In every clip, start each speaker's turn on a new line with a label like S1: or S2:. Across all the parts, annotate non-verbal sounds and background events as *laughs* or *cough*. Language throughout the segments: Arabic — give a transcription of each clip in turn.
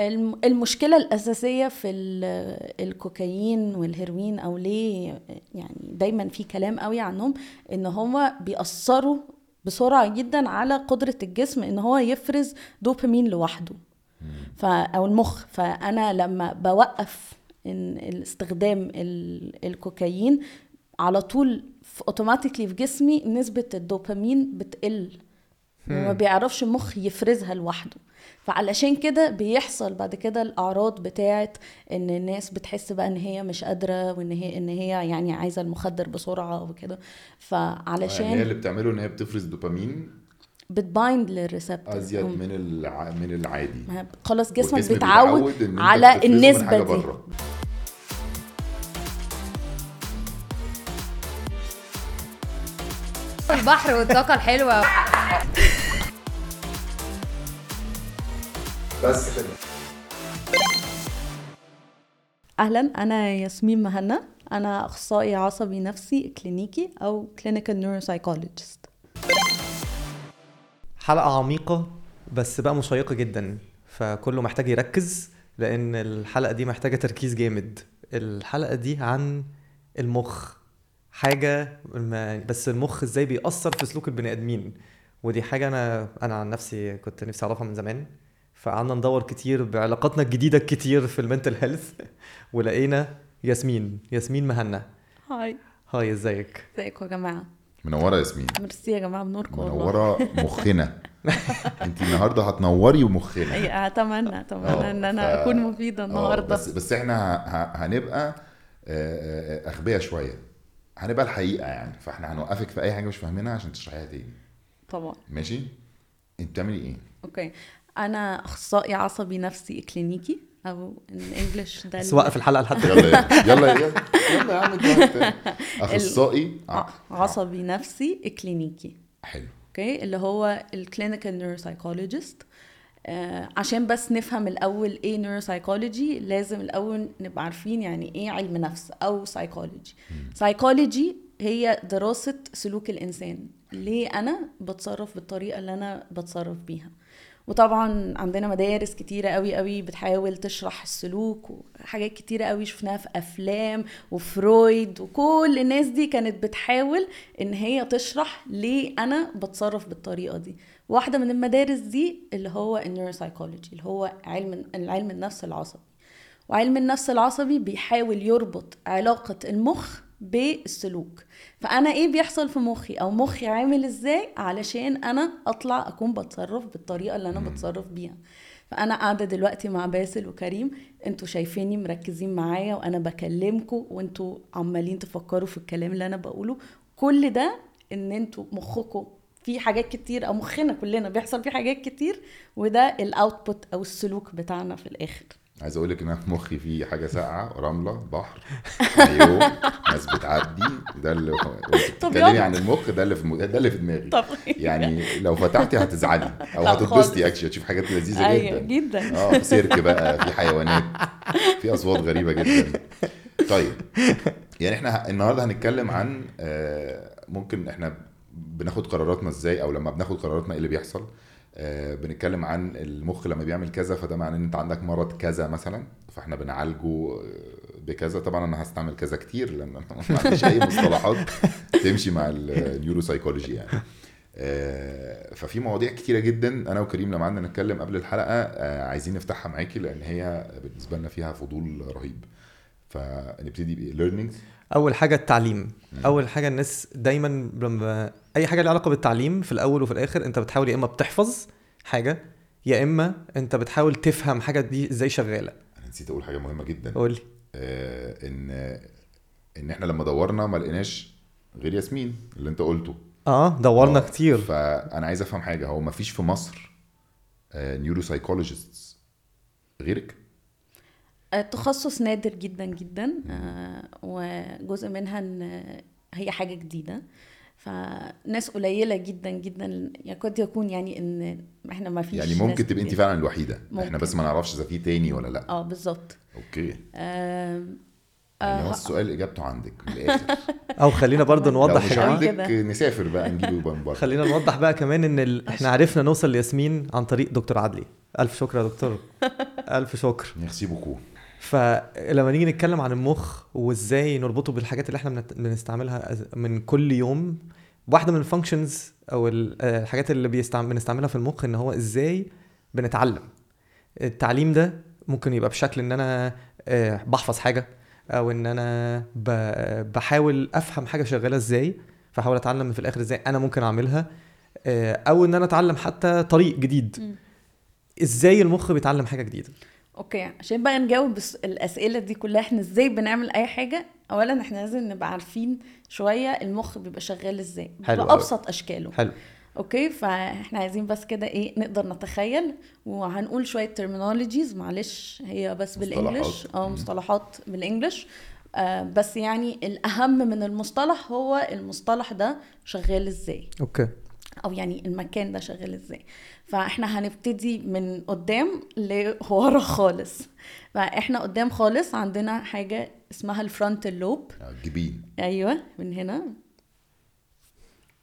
S1: الم- المشكلة الأساسية في ال- الكوكايين والهيروين أو ليه يعني دايما في كلام قوي عنهم إن هو بيأثروا بسرعة جدا على قدرة الجسم إن هو يفرز دوبامين لوحده. ف أو المخ. فأنا لما بوقف إن الاستخدام ال- الكوكايين على طول automatically في جسمي نسبة الدوبامين بتقل. وما بيعرفش المخ يفرزها لوحده. فعلشان كده بيحصل بعد كده الأعراض بتاعت إن الناس بتحس بقى إن هي مش قادرة وإن هي إن هي يعني عايزة المخدر بسرعة وكده.
S2: يعني هي
S1: فعلشان
S2: اللي بتعمله إن هي بتفرز دوبامين؟
S1: بتبايند للريسبتور.
S2: أزيد من الع... من العادي.
S1: خلاص جسمك بيتعود
S2: بيتعود إن
S1: على
S2: النسبة
S1: دي.
S2: بره.
S3: البحر والطاقة الحلوة. *laughs*
S2: بس كده.
S1: أهلا أنا ياسمين مهنا. أنا أخصائي عصبي نفسي كلينيكي أو clinical neuropsychologist
S4: حلقة عميقة بس بقى مشيقة جدا فكله محتاج يركز لأن الحلقة دي محتاجة تركيز جامد. الحلقة دي عن المخ. حاجة ما بس المخ إزاي بيأثر في سلوك البني آدمين؟ ودي حاجة أنا أنا عن نفسي كنت نفسي أعرفها من زمان. فقعدنا ندور كتير بعلاقاتنا الجديدة الكتير في ال mental health. *laughs* ولقينا ياسمين. ياسمين مهنا.
S1: هاي.
S4: هاي ازيك؟
S1: ازيكم يا جماعة؟
S2: منورة ياسمين.
S1: fr: merci يا جماعة بنوركم
S2: منورة. مخنا. *laughs* انت النهارده هتنوري مخنا.
S1: أي أتمنى أتمنى
S2: آه،
S1: إن
S2: ف-
S1: أنا أكون مفيدة
S2: آه،
S1: النهارده.
S2: بس بس إحنا ه- هنبقى آه، آه، أغبياء شوية. هنبقى الحقيقة يعني. فإحنا هنوقفك في أي حاجة مش فاهمينها عشان تشرحيها تاني.
S1: طبعا.
S2: ماشي؟ انت بتعملي إيه؟
S1: okay. أنا أخصائي عصبي نفسي كلينيكي أو English ده
S4: بس وقف الحلقة لحد
S2: يلا يلا يلا يلا يا عم. *laughs*
S1: أخصائي
S2: آه،
S1: عصبي. نفسي كلينيكي.
S2: حلو.
S1: okay؟ اللي هو ال clinical neuropsychologist عشان بس نفهم الأول إيه neuropsychology لازم الأول نبقى عارفين يعني إيه علم نفس أو سايكولوجي سايكولوجي هي دراسة سلوك الإنسان. ليه أنا بتصرف بالطريقة اللي أنا بتصرف بيها؟ وطبعا عندنا مدارس كتيرة قوي قوي بتحاول تشرح السلوك وحاجات كتيرة قوي شفناها في أفلام وفرويد وكل الناس دي كانت بتحاول إن هي تشرح ليه أنا بتصرف بالطريقة دي. واحدة من المدارس دي اللي هو ال neuropsychology اللي هو علم علم النفس العصبي. وعلم النفس العصبي بيحاول يربط علاقة المخ بالسلوك. فأنا إيه بيحصل في مخي؟ أو مخي عامل إزاي؟ علشان أنا أطلع أكون بتصرف بالطريقة اللي أنا بتصرف بيها. فأنا قاعدة دلوقتي مع باسل وكريم أنتوا شايفيني مركزين معايا وأنا بكلمكم وانتوا عمالين تفكروا في الكلام اللي أنا بقوله. كل ده إن أنتوا مخكم في حاجات كتير أو مخنا كلنا بيحصل فيه حاجات كتير وده ال output أو السلوك بتاعنا في الآخر.
S2: عايز أقول لك إن أنا في مخي في حاجة ساقعة رملة بحر مايو ناس بتعدي ده اللي بتتكلمي. عن المخ ده اللي في ده اللي في دماغي.
S1: طب
S2: يعني لو فتحتي هتزعلي
S1: أو
S2: هتتبسطي. actually هتشوفي حاجات لذيذة
S1: أيوه
S2: جدا.
S1: جدا.
S2: آه في سيرك بقى في حيوانات في أصوات غريبة جدا. طيب يعني إحنا النهارده هنتكلم عن آه، ممكن إحنا بناخد قراراتنا إزاي أو لما بناخد قراراتنا إيه اللي بيحصل. بنتكلم عن المخ لما بيعمل كذا فده معناه إن أنت عندك مرض كذا مثلا فإحنا بنعالجه آه، بكذا. طبعا أنا هستعمل كذا كتير لأن أنا ما عنديش أي مصطلحات تمشي مع ال neuropsychology *laughs* يعني. آه، ففي مواضيع كتيرة جدا. أنا وكريم لما قعدنا نتكلم قبل الحلقة آه، عايزين نفتحها معاكي لأن هي بالنسبة لنا فيها فضول رهيب. فنبتدي ب
S4: learning أول حاجة التعليم. أول حاجة الناس دايما لما أي حاجة ليها علاقة بالتعليم في الأول وفي الآخر أنت بتحاول يا إما بتحفظ حاجة يا إما أنت بتحاول تفهم حاجة دي إزاي شغالة.
S2: أنا نسيت أقول حاجة مهمة جدا.
S4: قول لي.
S2: آه، إن إن إحنا لما دورنا ما لقيناش غير ياسمين اللي أنت قلته.
S4: آه دورنا
S2: آه،
S4: كتير.
S2: فأنا عايز أفهم حاجة. هو ما فيش في مصر نيوروسايكولوجيستس غيرك؟
S1: التخصص نادر جدا جدا آه، وجزء منها إن هي حاجة جديدة. فناس قليلة جدا جدا يكاد يكون يعني إن إحنا ما فيش
S2: يعني ممكن تبقي انت. فعلا الوحيدة. إحنا
S1: ممكن.
S2: بس ما نعرفش إذا في تاني ولا لأ.
S1: آه بالظبط.
S2: أوكي.
S1: آم،
S2: يعني هو
S1: آه،
S2: السؤال إجابته عندك من الآخر. *laughs*
S4: أو خلينا برضو
S2: لو
S4: نوضح
S2: مش عندك. نسافر بقى نجيبه من بره
S4: خلينا نوضح بقى كمان إن ال... إحنا عرفنا نوصل لياسمين عن طريق دكتور عدلي. ألف شكر يا دكتور. *laughs* ألف شكر.
S2: merci beaucoup
S4: فلما نيجي نتكلم عن المخ وازاي نربطه بالحاجات اللي إحنا بنستعملها من كل يوم واحدة من ال functions أو ال- الحاجات اللي. بنستعملها في المخ إن هو إزاي بنتعلم التعليم ده ممكن يبقى بشكل إن أنا آه، بحفظ حاجة أو إن أنا. بحاول أفهم حاجة شغالة إزاي فأحاول أتعلم في الآخر إزاي أنا ممكن أعملها آه، أو إن أنا أتعلم حتى طريق جديد. إزاي المخ بيتعلم حاجة جديدة
S1: okay عشان بقى نجاوب بس الأسئلة دي كلها إحنا إزاي بنعمل أي حاجة؟ اولا إحنا لازم نبقى عارفين شوية المخ بيبقى شغال إزاي.
S4: حلو أوي.
S1: بابسط أشكاله.
S4: حلو.
S1: okay؟ فاحنا عايزين بس كده إيه نقدر نتخيل وهنقول شوية terminologies معلش هي بس بال English.
S2: مصطلحات.
S1: آه
S2: مم.
S1: مصطلحات بال English. آه بس يعني الأهم من المصطلح هو المصطلح ده شغال إزاي.
S4: okay.
S1: أو يعني المكان ده شغال إزاي. فاحنا هنبتدي من قدام لورا خالص. فاحنا قدام خالص عندنا حاجة اسمها ال frontal lobe.
S2: جبين.
S1: أيوه من هنا.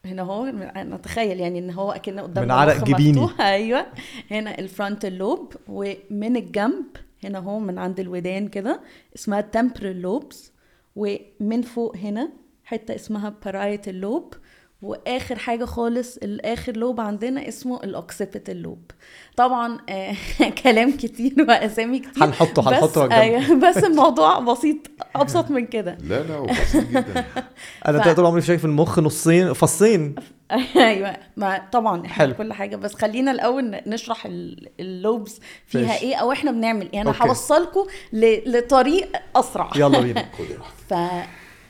S1: هنا هو نتخيل يعني إن هو اكن قدام
S4: من عرق جبيني.
S1: أيوه. هنا ال frontal lobe ومن الجنب هنا هو من عند الودان كده اسمها temporal lobes ومن فوق هنا حتة اسمها parietal lobe واخر حاجة خالص الآخر lobe عندنا اسمه ال occipital lobe طبعا آه *laughs* كلام كتير وأسامي كتير
S4: هنحطه-
S1: بس-
S4: هنحطه الجنب.
S1: أيوة، بس الموضوع بسيط أبسط من كده
S2: لا لا هو بسيط جدا *laughs*
S4: أنا
S1: ف-
S4: طول عمري شايف المخ نصين فصين *laughs*
S1: أيوه ما طبعا إحنا
S4: حلو.
S1: كل حاجة بس خلينا الأول نشرح ال- ال lobes فيها
S4: ماشي.
S1: إيه أو إحنا بنعمل إيه
S4: أنا.
S1: هوصلكم ل- لطريق أسرع
S4: يلا بينا
S2: خد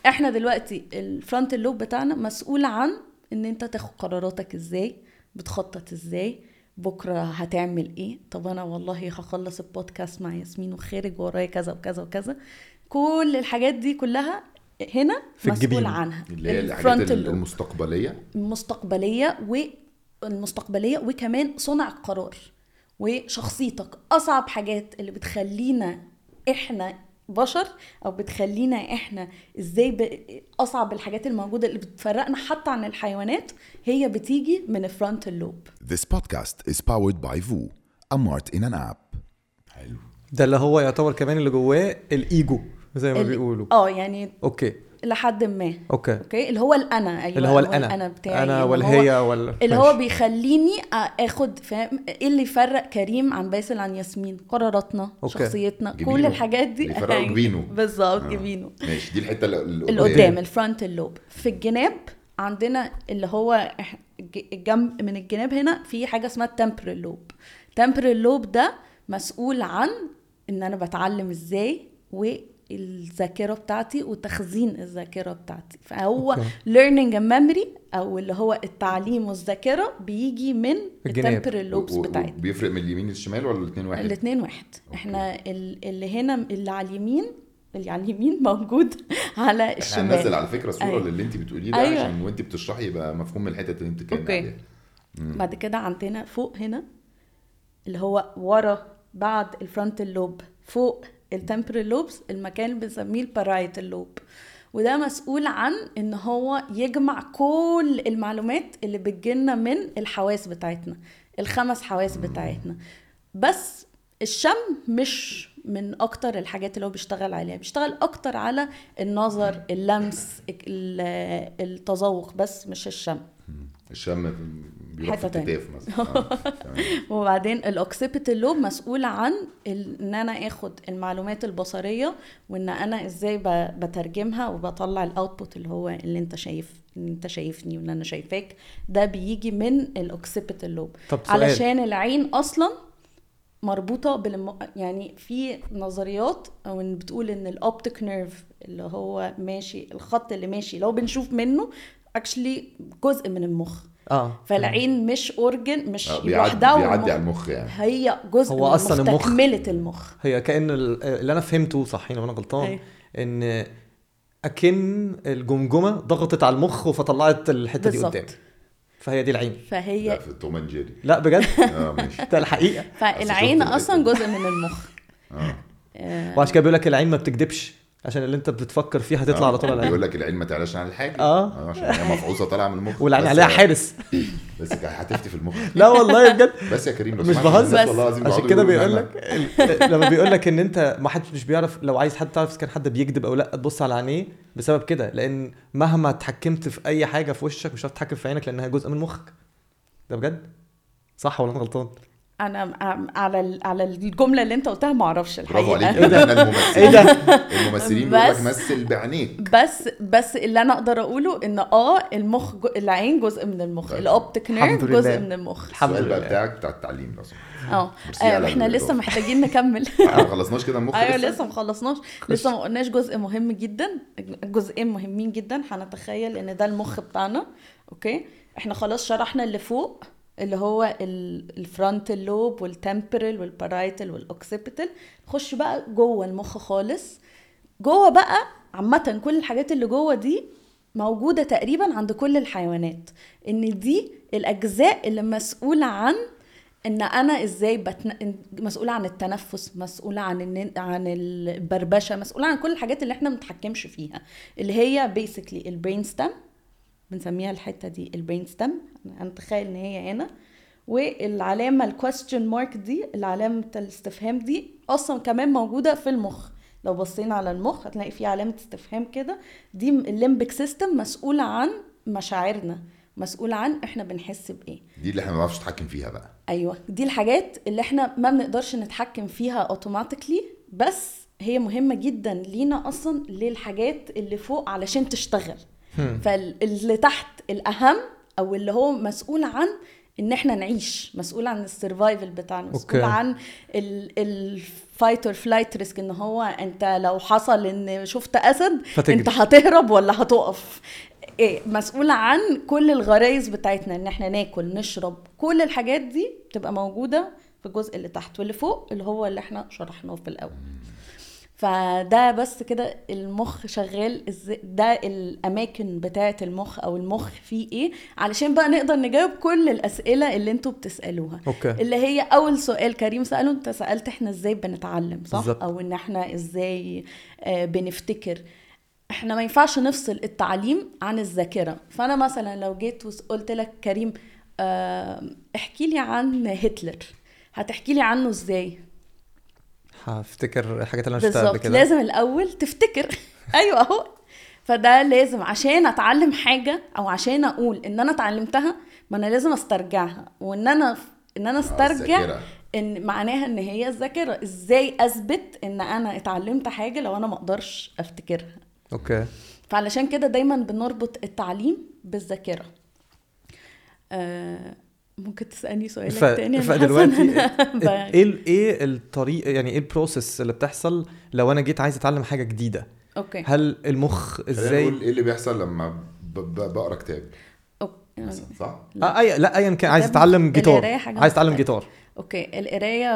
S1: فاحنا دلوقتي الفرونت اللوب بتاعنا مسؤول عن ان انت تاخد قراراتك إزاي بتخطط إزاي بكرة هتعمل إيه. طب أنا والله هخلص البودكاست مع ياسمين وخارج ورايا كذا وكذا وكذا. كل الحاجات دي كلها هنا
S4: في
S1: مسؤول
S4: الجبين.
S1: عنها.
S2: اللي هي الحاجات. المستقبلية.
S1: المستقبلية والمستقبليه وكمان صنع القرار وشخصيتك. أصعب حاجات اللي بتخلينا إحنا بشر أو بتخلينا إحنا إزاي ب... أصعب الحاجات الموجودة اللي بتفرقنا حتى عن الحيوانات هي بتيجي من ال frontal lobe
S5: This podcast is powered by VU, a mart in an app.
S2: حلو.
S4: ده اللي هو يعتبر كمان اللي جواه الإيجو زي ما
S1: ال-
S4: بيقولوا.
S1: آه يعني
S4: okay.
S1: لحد ما.
S4: okay.
S1: okay؟ اللي هو الأنا. أيوه
S4: اللي هو الأنا.
S1: الأنا بتاعي.
S4: أنا
S1: اللي هو-
S4: والهي وال
S1: اللي هو. بيخليني آخد فاهم؟ إيه اللي يفرق؟ كريم عن باسل عن ياسمين. قراراتنا
S4: okay.
S1: شخصيتنا
S2: جبينه.
S1: كل الحاجات دي. أيوة،
S2: جبينه.
S1: بالظبط
S2: آه.
S1: جبينه
S2: ماشي. دي الحتة اللي
S1: اللي قدام ال frontal lobe في الجناب عندنا اللي هو الجنب من الجناب هنا في حاجة اسمها ال temporal lobe ال temporal lobe ده مسؤول عن إن أنا بتعلم إزاي والذاكره بتاعتي وتخزين الذاكرة بتاعتي فهو okay. and memory أو اللي هو التعليم والذاكرة بيجي من.
S4: ال
S1: temporal lobes بتاعتنا
S2: بيفرق من اليمين للشمال ولا الاثنين واحد؟
S1: الاثنين واحد إحنا ال- اللي هنا اللي على اليمين اللي على اليمين موجود *laughs* على
S2: إحنا
S1: الشمال
S2: هننزل على فكرة صورة
S1: أيوة.
S2: للي انت بتقوليه ده
S1: أيوة.
S2: عشان وانت بتشرحي يبقى مفهوم من الحتة اللي انت بتتكلمي
S1: okay.
S2: عليها
S1: بعد كده عندنا فوق هنا اللي هو ورا بعد ال frontal lobe فوق ال temporal lobes المكان اللي بنسميه ال parietal lobe وده مسؤول عن إن هو يجمع كل المعلومات اللي بتجيلنا من الحواس بتاعتنا الخمس حواس بتاعتنا. بس الشم مش من أكتر الحاجات اللي هو بيشتغل عليها بيشتغل أكتر على النظر اللمس ال- التذوق بس مش الشم.
S2: الشم بيروح في. الكتاف مثلا آه،. *laughs*
S1: وبعدين ال occipital lobe مسؤول عن إن أنا آخد المعلومات البصرية وإن أنا إزاي ب- بترجمها وبطلع ال output اللي هو اللي أنت شايف ان أنت شايفني وإن أنا شايفاك ده بيجي من ال occipital lobe
S4: طب سؤال.
S1: علشان العين أصلا مربوطة بالم... يعني في نظريات أو ان بتقول إن ال optic nerve اللي هو ماشي الخط اللي ماشي لو بنشوف منه actually جزء من المخ.
S4: آه.
S1: فالعين مش organ مش
S2: آه، بيعدي
S1: لوحدها
S2: بيعدي
S1: والمخ-
S2: على المخ يعني.
S1: هي جزء
S4: هو
S1: من
S4: أصلاً المخ-
S1: تكملة المخ.
S4: هي كأن ال- اللي أنا فهمته صحيح لو أنا غلطان
S1: أيوة.
S4: إن أكن الجمجمة ضغطت على المخ فطلعت الحتة دي
S1: بالظبط.
S4: قدام فهي دي العين.
S2: لا
S1: فهي
S2: في توم اند جيري.
S4: لا بجد؟
S2: آه ماشي. *laughs*
S4: ده الحقيقة.
S1: فالعين
S2: أصلا
S1: جزء من المخ.
S2: آه.
S1: آه،
S4: وعشان كده بيقول لك العين ما بتكدبش. عشان اللي انت بتفكر فيه هتطلع على طول
S2: بيقول لك العين ما تعلاش عن الحاجة.
S4: آه.
S2: عشان هي مفعوصة طالعة من المخ.
S4: والعين عليها حارس *laughs*
S2: بس هتفتي في المخ.
S4: لا والله بجد.
S2: بس يا كريم لو
S4: مش بهزر.
S2: والله العظيم
S4: عشان كده بيقول لك لما بيقول لك إن أنت ما حدش مش بيعرف لو عايز حد تعرف إذا كان حد بيكذب أو لأ تبص على عينيه بسبب كده. لأن مهما اتحكمت في أي حاجة في وشك مش هتعرف تتحكم في عينك لأنها جزء من مخك. ده بجد؟ صح ولا أنا غلطان؟
S1: أنا على على الجملة اللي أنت قلتها ما أعرفش
S2: برافو عليك. *laughs*
S1: الحقيقة
S2: إحنا الممثلين.
S4: إيه ده؟
S2: الممثلين بيقول لك
S1: بس-
S2: مثل بعينيك.
S1: بس بس اللي أنا أقدر أقوله إن آه المخ جو العين جزء من المخ
S2: طيب.
S1: ال
S4: optic
S1: nerve
S4: لله.
S1: جزء من المخ.
S4: الحمد
S2: السؤال بقى
S4: لله.
S2: بتاعك بتاع التعليم لو سمحت
S1: آه.
S2: آه،
S1: إحنا لسه. محتاجين نكمل. *laughs*
S2: إحنا ما خلصناش كده المخ *laughs*
S1: أيوه لسه؟ ما خلصناش. لسه ما قلناش جزء مهم جدا. جزئين مهمين جدا هنتخيل إن ده المخ بتاعنا. okay؟ إحنا خلاص شرحنا اللي فوق. اللي هو الفرونتال لوب والتمبرال والبارايتال والاوكسيبيتال نخش بقى جوه المخ خالص. جوه بقى عامة كل الحاجات اللي جوه دي موجودة تقريبا عند كل الحيوانات. إن دي الأجزاء اللي مسؤولة عن إن أنا إزاي بتن... مسؤولة عن التنفس مسؤولة عن الن... عن البربشة مسؤولة عن كل الحاجات اللي إحنا ما بنتحكمش فيها. اللي هي basically ال brain stem بنسميها الحتة دي ال brain stem هنتخيل إن هي هنا. والعلامة ال question mark دي العلامة الاستفهام دي أصلا كمان موجودة في المخ. لو بصينا على المخ هتلاقي فيه علامة استفهام كده. دي ال limbic system مسؤوله عن مشاعرنا مسؤوله عن إحنا بنحس بإيه.
S2: دي اللي إحنا ما بنعرفش نتحكم فيها بقى.
S1: أيوه دي الحاجات اللي إحنا ما بنقدرش نتحكم فيها automatically بس هي مهمة جدا لينا أصلا للحاجات اللي فوق علشان تشتغل. فاللي تحت الأهم أو اللي هو مسؤول عن إن إحنا نعيش مسؤول عن ال survival بتاعنا مسؤول. عن ال fight or flight risk إن هو أنت لو حصل إن شفت أسد
S4: فتجري.
S1: أنت هتهرب ولا هتقف إيه مسؤولة عن كل الغرايز بتاعتنا إن إحنا ناكل نشرب كل الحاجات دي بتبقى موجودة في الجزء اللي تحت واللي فوق اللي هو اللي إحنا شرحناه في الأول فده بس كده المخ شغال إزاي ده الأماكن بتاعة المخ أو المخ فيه إيه علشان بقى نقدر نجاوب كل الأسئلة اللي أنتوا بتسألوها.
S4: أوكي.
S1: اللي هي أول سؤال كريم سأله انت سألت إحنا إزاي بنتعلم صح؟
S4: بالظبط.
S1: أو إن إحنا إزاي آه، بنفتكر. إحنا ما ينفعش نفصل التعليم عن الذاكرة. فأنا مثلا لو جيت وقلت لك كريم آه، احكي لي عن هتلر. هتحكي لي عنه إزاي؟
S4: هفتكر الحاجات اللي أنا شفتها قبل
S1: بالظبط
S4: كده.
S1: لازم الأول تفتكر. *laughs* أيوه أهو. فده لازم عشان أتعلم حاجة أو عشان أقول إن أنا اتعلمتها ما أنا لازم أسترجعها. وإن أنا إن أنا أسترجع
S2: الذاكرة.
S1: إن معناها إن هي الذاكرة. إزاي أثبت إن أنا اتعلمت حاجة لو أنا ما أقدرش أفتكرها.
S4: okay.
S1: فعلشان كده دايما بنربط التعليم بالذاكرة. آه ممكن تسألني سؤالك
S4: ف...
S1: تاني
S4: فدلوقتي إيه ال- إيه الطريق يعني إيه ال process اللي بتحصل لو أنا جيت عايز أتعلم حاجة جديدة
S1: okay
S4: هل المخ
S2: إزاي إيه اللي بيحصل لما ب- ب- بقرأ كتاب
S1: okay.
S2: مثلا صح؟
S4: آه أي... لا ايا كان عايز
S1: أتعلم
S4: جيتار عايز
S1: أتعلم.
S4: جيتار
S1: okay القراية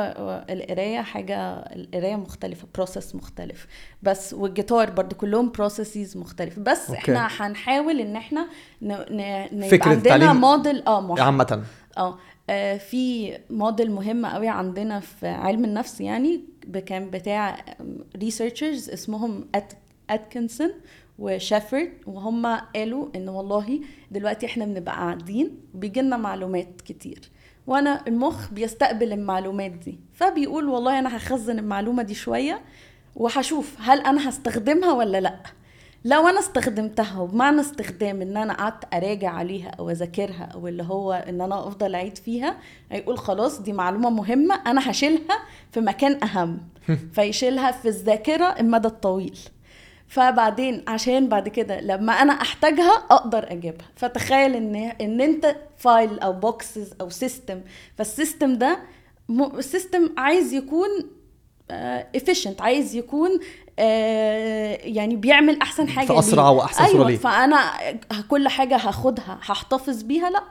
S1: القراية حاجة القراية مختلفة process مختلف بس والجيتار برضو كلهم processes مختلفه بس
S4: okay.
S1: إحنا هنحاول إن إحنا ن... ن... ن...
S4: فكرة
S1: يبقى عندنا موديل آه.
S4: عامة
S1: آه آه، في موديل مهم قوي عندنا في علم النفس يعني كان بتاع researchers اسمهم. اتكنسون وشافرد وهم قالوا إن والله دلوقتي إحنا بنبقى قاعدين بيجي لنا معلومات كتير وأنا المخ بيستقبل المعلومات دي فبيقول والله أنا هخزن المعلومة دي شوية وهشوف هل أنا هستخدمها ولا لأ لو أنا استخدمتها وبمعنى استخدام إن أنا قعدت أراجع عليها أو أذاكرها أو اللي هو إن أنا أفضل أعيد فيها هيقول خلاص دي معلومة مهمة أنا هشيلها في مكان أهم. *laughs* فيشيلها في الذاكرة المدى الطويل. فبعدين عشان بعد كده لما أنا أحتاجها أقدر أجيبها. فتخيل إن إن أنت file أو boxes أو system فال system ده ال system عايز يكون efficient عايز يكون آه، يعني بيعمل
S4: أحسن
S1: حاجة.
S4: وأحسن صورة
S1: أيوة
S4: ليه.
S1: فأنا كل حاجة هاخدها هحتفظ بيها لأ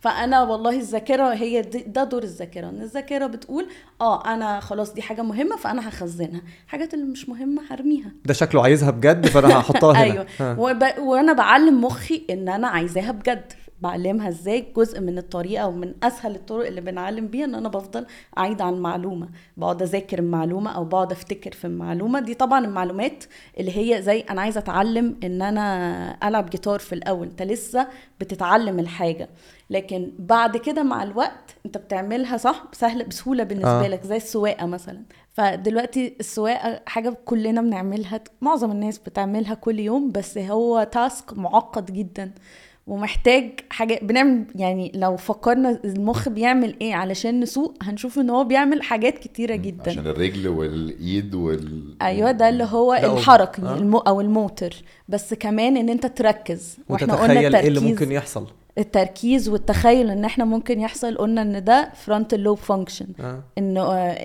S1: فأنا والله الذاكرة هي ده دور الذاكرة إن الذاكرة بتقول آه أنا خلاص دي حاجة مهمة فأنا هخزنها الحاجات اللي مش مهمة هرميها
S4: ده شكله عايزها بجد فأنا هحطها *laughs* هنا أيوه.
S1: وب... وأنا بعلم مخي إن أنا عايزاها بجد بعلمها إزاي جزء من الطريقة ومن أسهل الطرق اللي بنعلم بيها إن أنا بفضل أعيد عن المعلومة. بقعد أذاكر المعلومة أو بقعد أفتكر في المعلومة. دي طبعا المعلومات اللي هي زي أنا عايزة أتعلم إن أنا ألعب جيتار في الأول. أنت لسه بتتعلم الحاجة. لكن بعد كده مع الوقت أنت بتعملها صح؟ سهل بسهولة بالنسبة.
S4: آه.
S1: لك زي السواقة مثلا. فدلوقتي السواقة حاجة كلنا بنعملها معظم الناس بتعملها كل يوم بس هو تاسك معقد جدا. ومحتاج حاجة بنعمل يعني لو فكرنا المخ بيعمل إيه علشان نسوق هنشوف إن هو بيعمل حاجات كتيرة جدا.
S2: عشان الرجل والإيد وال
S1: أيوه ده اللي هو الحركي. المو أو الموتر. بس كمان إن أنت تركز.
S4: وتتخيل إيه اللي ممكن يحصل.
S1: التركيز والتخيل إن إحنا ممكن يحصل قلنا إن ده frontal lobe function
S4: آه.
S1: إن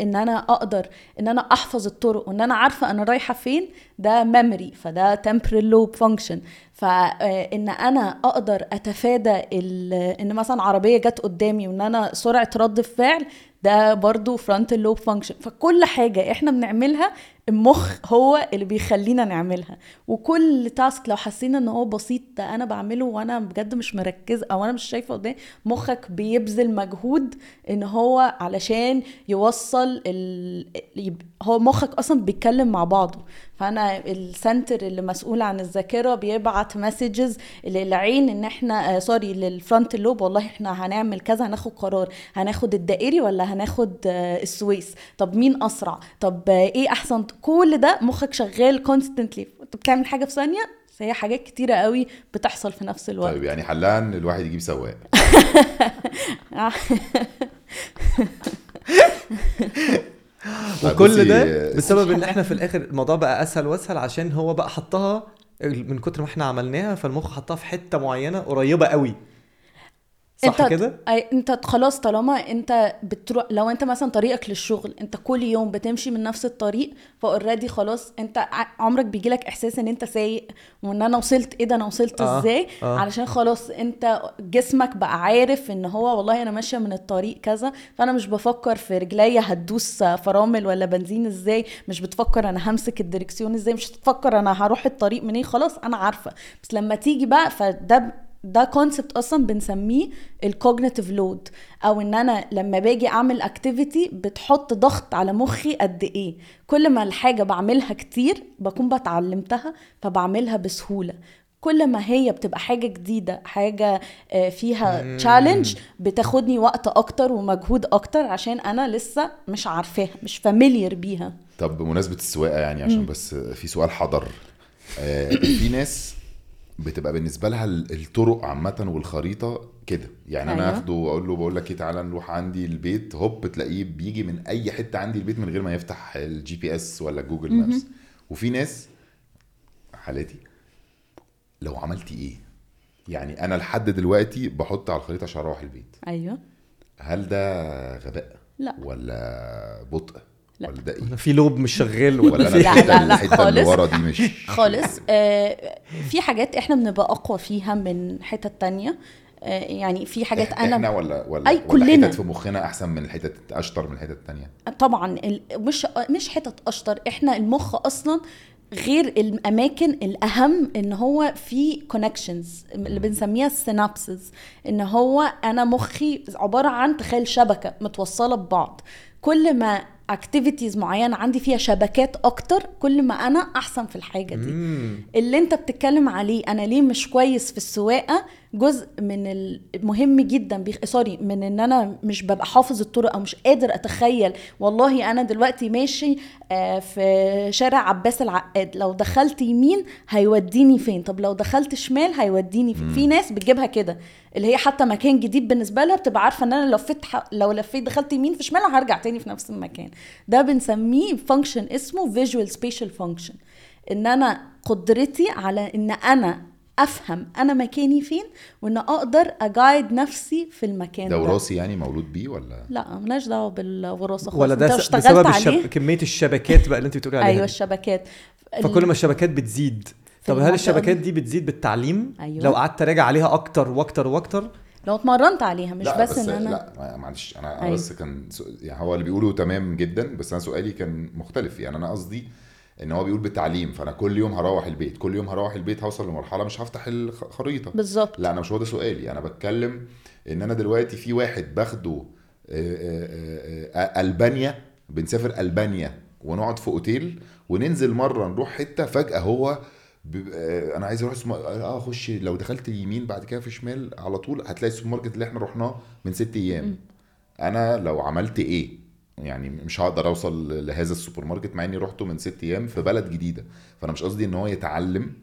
S1: إن أنا أقدر إن أنا أحفظ الطرق وإن أنا عارفة أنا رايحة فين ده memory فده temporal lobe function فان أنا أقدر أتفادى إن مثلا عربية جت قدامي وإن أنا سرعة رد الفعل ده برضو frontal lobe function فكل حاجة إحنا بنعملها المخ هو اللي بيخلينا نعملها. وكل task لو حسينا ان هو بسيط ده أنا بعمله وأنا بجد مش مركز أو أنا مش شايفة قدامي مخك بيبذل مجهود إن هو علشان يوصل ال... هو مخك أصلا بيتكلم مع بعضه. فأنا ال center اللي مسؤول عن الذاكرة بيبعت messages للعين إن إحنا آه sorry لل frontal lobe والله إحنا هنعمل كذا هناخد قرار. هناخد الدائري ولا هناخد آه السويس؟ طب مين أسرع؟ طب آه إيه أحسن كل ده مخك شغال constantly انت بتعمل حاجة في ثانية؟ بس هي حاجات كتيرة قوي بتحصل في نفس الوقت.
S2: طيب يعني حلها ان الواحد يجيب سواق. *laughs* طيب
S4: وكل ده
S2: آه،
S4: بسبب إن إحنا في الآخر الموضوع بقى أسهل وأسهل عشان هو بقى حطها من كتر ما إحنا عملناها فالمخ حطها في حتة معينة قريبة قوي. صح
S1: انت
S4: كده؟
S1: انت خلاص طالما انت بتروح لو انت مثلا طريقك للشغل انت كل يوم بتمشي من نفس الطريق ف already خلاص انت عمرك بيجيلك إحساس إن انت سايق وإن أنا وصلت إيه ده أنا وصلت
S4: آه،
S1: إزاي؟
S4: آه.
S1: علشان خلاص انت جسمك بقى عارف إن هو والله أنا ماشية من الطريق كذا فأنا مش بفكر في رجليا هتدوس فرامل ولا بنزين إزاي مش بتفكر أنا همسك الدركسيون إزاي مش بتفكر أنا هروح الطريق منين خلاص أنا عارفة. بس لما تيجي بقى فده ده concept أصلا بنسميه ال cognitive load أو إن أنا لما باجي أعمل activity بتحط ضغط على مخي قد إيه. كل ما الحاجة بعملها كتير بكون بتعلمتها فبعملها بسهولة. كل ما هي بتبقى حاجة جديدة حاجة آه، فيها challenge بتاخدني وقت أكتر ومجهود أكتر عشان أنا لسه مش عارفاها مش familiar بيها.
S2: طب بمناسبة السواقة يعني عشان بس في سؤال حضر. آه، في ناس بتبقى بالنسبة لها ال- الطرق عامة والخريطة كده. يعني أنا
S1: أيوة.
S2: آخده وأقول له بقول لك إيه تعالى نروح عندي البيت. هوب تلاقيه بيجي من أي حتة عندي البيت من غير ما يفتح ال GPS ولا Google Maps وفي ناس حالتي لو عملتي إيه؟ يعني أنا لحد دلوقتي بحط على الخريطة عشان أروح البيت.
S1: أيوه.
S2: هل ده غباء
S1: لا.
S2: ولا بطء؟
S1: لا.
S2: ولا ده إيه
S4: في لوب مش شغال
S2: ولا
S1: لا، لا، لا،
S2: الحتة اللي
S1: خالص.
S2: ورا دي مش *laughs*
S1: خالص. *laughs* آه، في حاجات إحنا بنبقى أقوى فيها من حتت تانية. آه، يعني في حاجات
S2: إحنا
S1: أنا
S2: ولا ولا
S1: أي،
S2: ولا
S1: كلنا.
S2: حتت في مخنا أحسن من الحتت أشطر من الحتت التانية
S1: طبعا ال- مش مش حتت أشطر. إحنا المخ أصلا غير الأماكن الأهم إن هو في connections اللي بنسميها ال synapses إن هو أنا مخي عبارة عن تخيل شبكة متوصلة ببعض. كل ما activities معينة عندي فيها شبكات أكتر كل ما أنا أحسن في الحاجة دي
S4: مم.
S1: اللي أنت بتتكلم عليه أنا ليه مش كويس في السواقة جزء من المهم جدا بيخ... sorry من إن أنا مش ببقى حافظ الطرق أو مش قادر أتخيل. والله أنا دلوقتي ماشي آه، في شارع عباس العقاد لو دخلت يمين هيوديني فين؟ طب لو دخلت شمال هيوديني فين؟ في ناس بتجيبها كده اللي هي حتى مكان جديد بالنسبة لها بتبقى عارفة إن أنا لو لفيت. لو لفيت دخلت يمين في شمال هرجع تاني في نفس المكان. ده بنسميه function اسمه visual spatial function إن أنا قدرتي على إن أنا أفهم أنا مكاني فين وإن أقدر أ guide نفسي في المكان
S2: ده
S1: ده,
S2: وراثي يعني مولود بيه ولا
S1: لا ملناش دعوة بالوراثة خالص
S4: ولا ده بسبب
S1: عليه
S4: الشب... كمية الشبكات بقى اللي أنت بتقولي عليها أيوه.
S1: الشبكات
S4: فكل ما الشبكات بتزيد طب هل الشبكات
S1: دي.
S4: بتزيد بالتعليم
S1: أيوة.
S4: لو قعدت أراجع عليها أكتر وأكتر وأكتر
S1: لو اتمرنت عليها مش
S2: لا
S1: بس, إن أنا
S2: لا ما- معلش أنا
S1: أيوة.
S2: بس كان يعني هو اللي بيقوله تمام جدا بس أنا سؤالي كان مختلف يعني أنا قصدي إن هو بيقول بالتعليم فأنا كل يوم هروح البيت كل يوم هروح البيت هوصل لمرحلة مش هفتح الخريطه
S1: بالظبط.
S2: لا أنا مش هو ده سؤالي أنا بتكلم إن أنا دلوقتي في واحد باخده آه، آه، آه، ألبانيا بنسافر ألبانيا ونقعد في أوتيل وننزل مرة نروح حتة فجأة هو أنا عايز أروح. آه أخش لو دخلت اليمين بعد كده في شمال على طول هتلاقي السوبر ماركت اللي إحنا رحناه من ست أيام. أنا لو عملت إيه؟ يعني مش هقدر اوصل لهذا السوبر ماركت مع اني رحته من ست أيام في بلد جديدة. فأنا مش قصدي إن هو يتعلم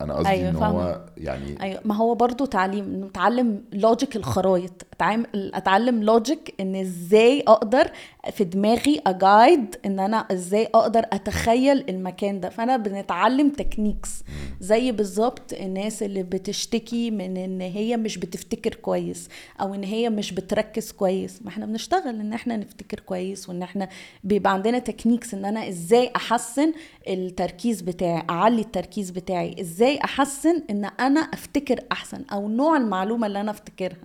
S2: أنا قصدي
S1: أيوة،
S2: ان. هو يعني
S1: أيوه ما هو برضو تعليم أتعلم logic الخرايط اتعلم أتعلم logic إن إزاي أقدر في دماغي أ guide إن أنا إزاي أقدر أتخيل المكان ده. فأنا بنتعلم techniques زي بالظبط الناس اللي بتشتكي من إن هي مش بتفتكر كويس أو إن هي مش بتركز كويس. ما إحنا بنشتغل إن إحنا نفتكر كويس وإن إحنا بيبقى عندنا techniques إن أنا إزاي أحسن التركيز بتاعي أعلي التركيز بتاعي إزاي احسن ان أنا افتكر احسن أو نوع المعلومة اللي أنا افتكرها.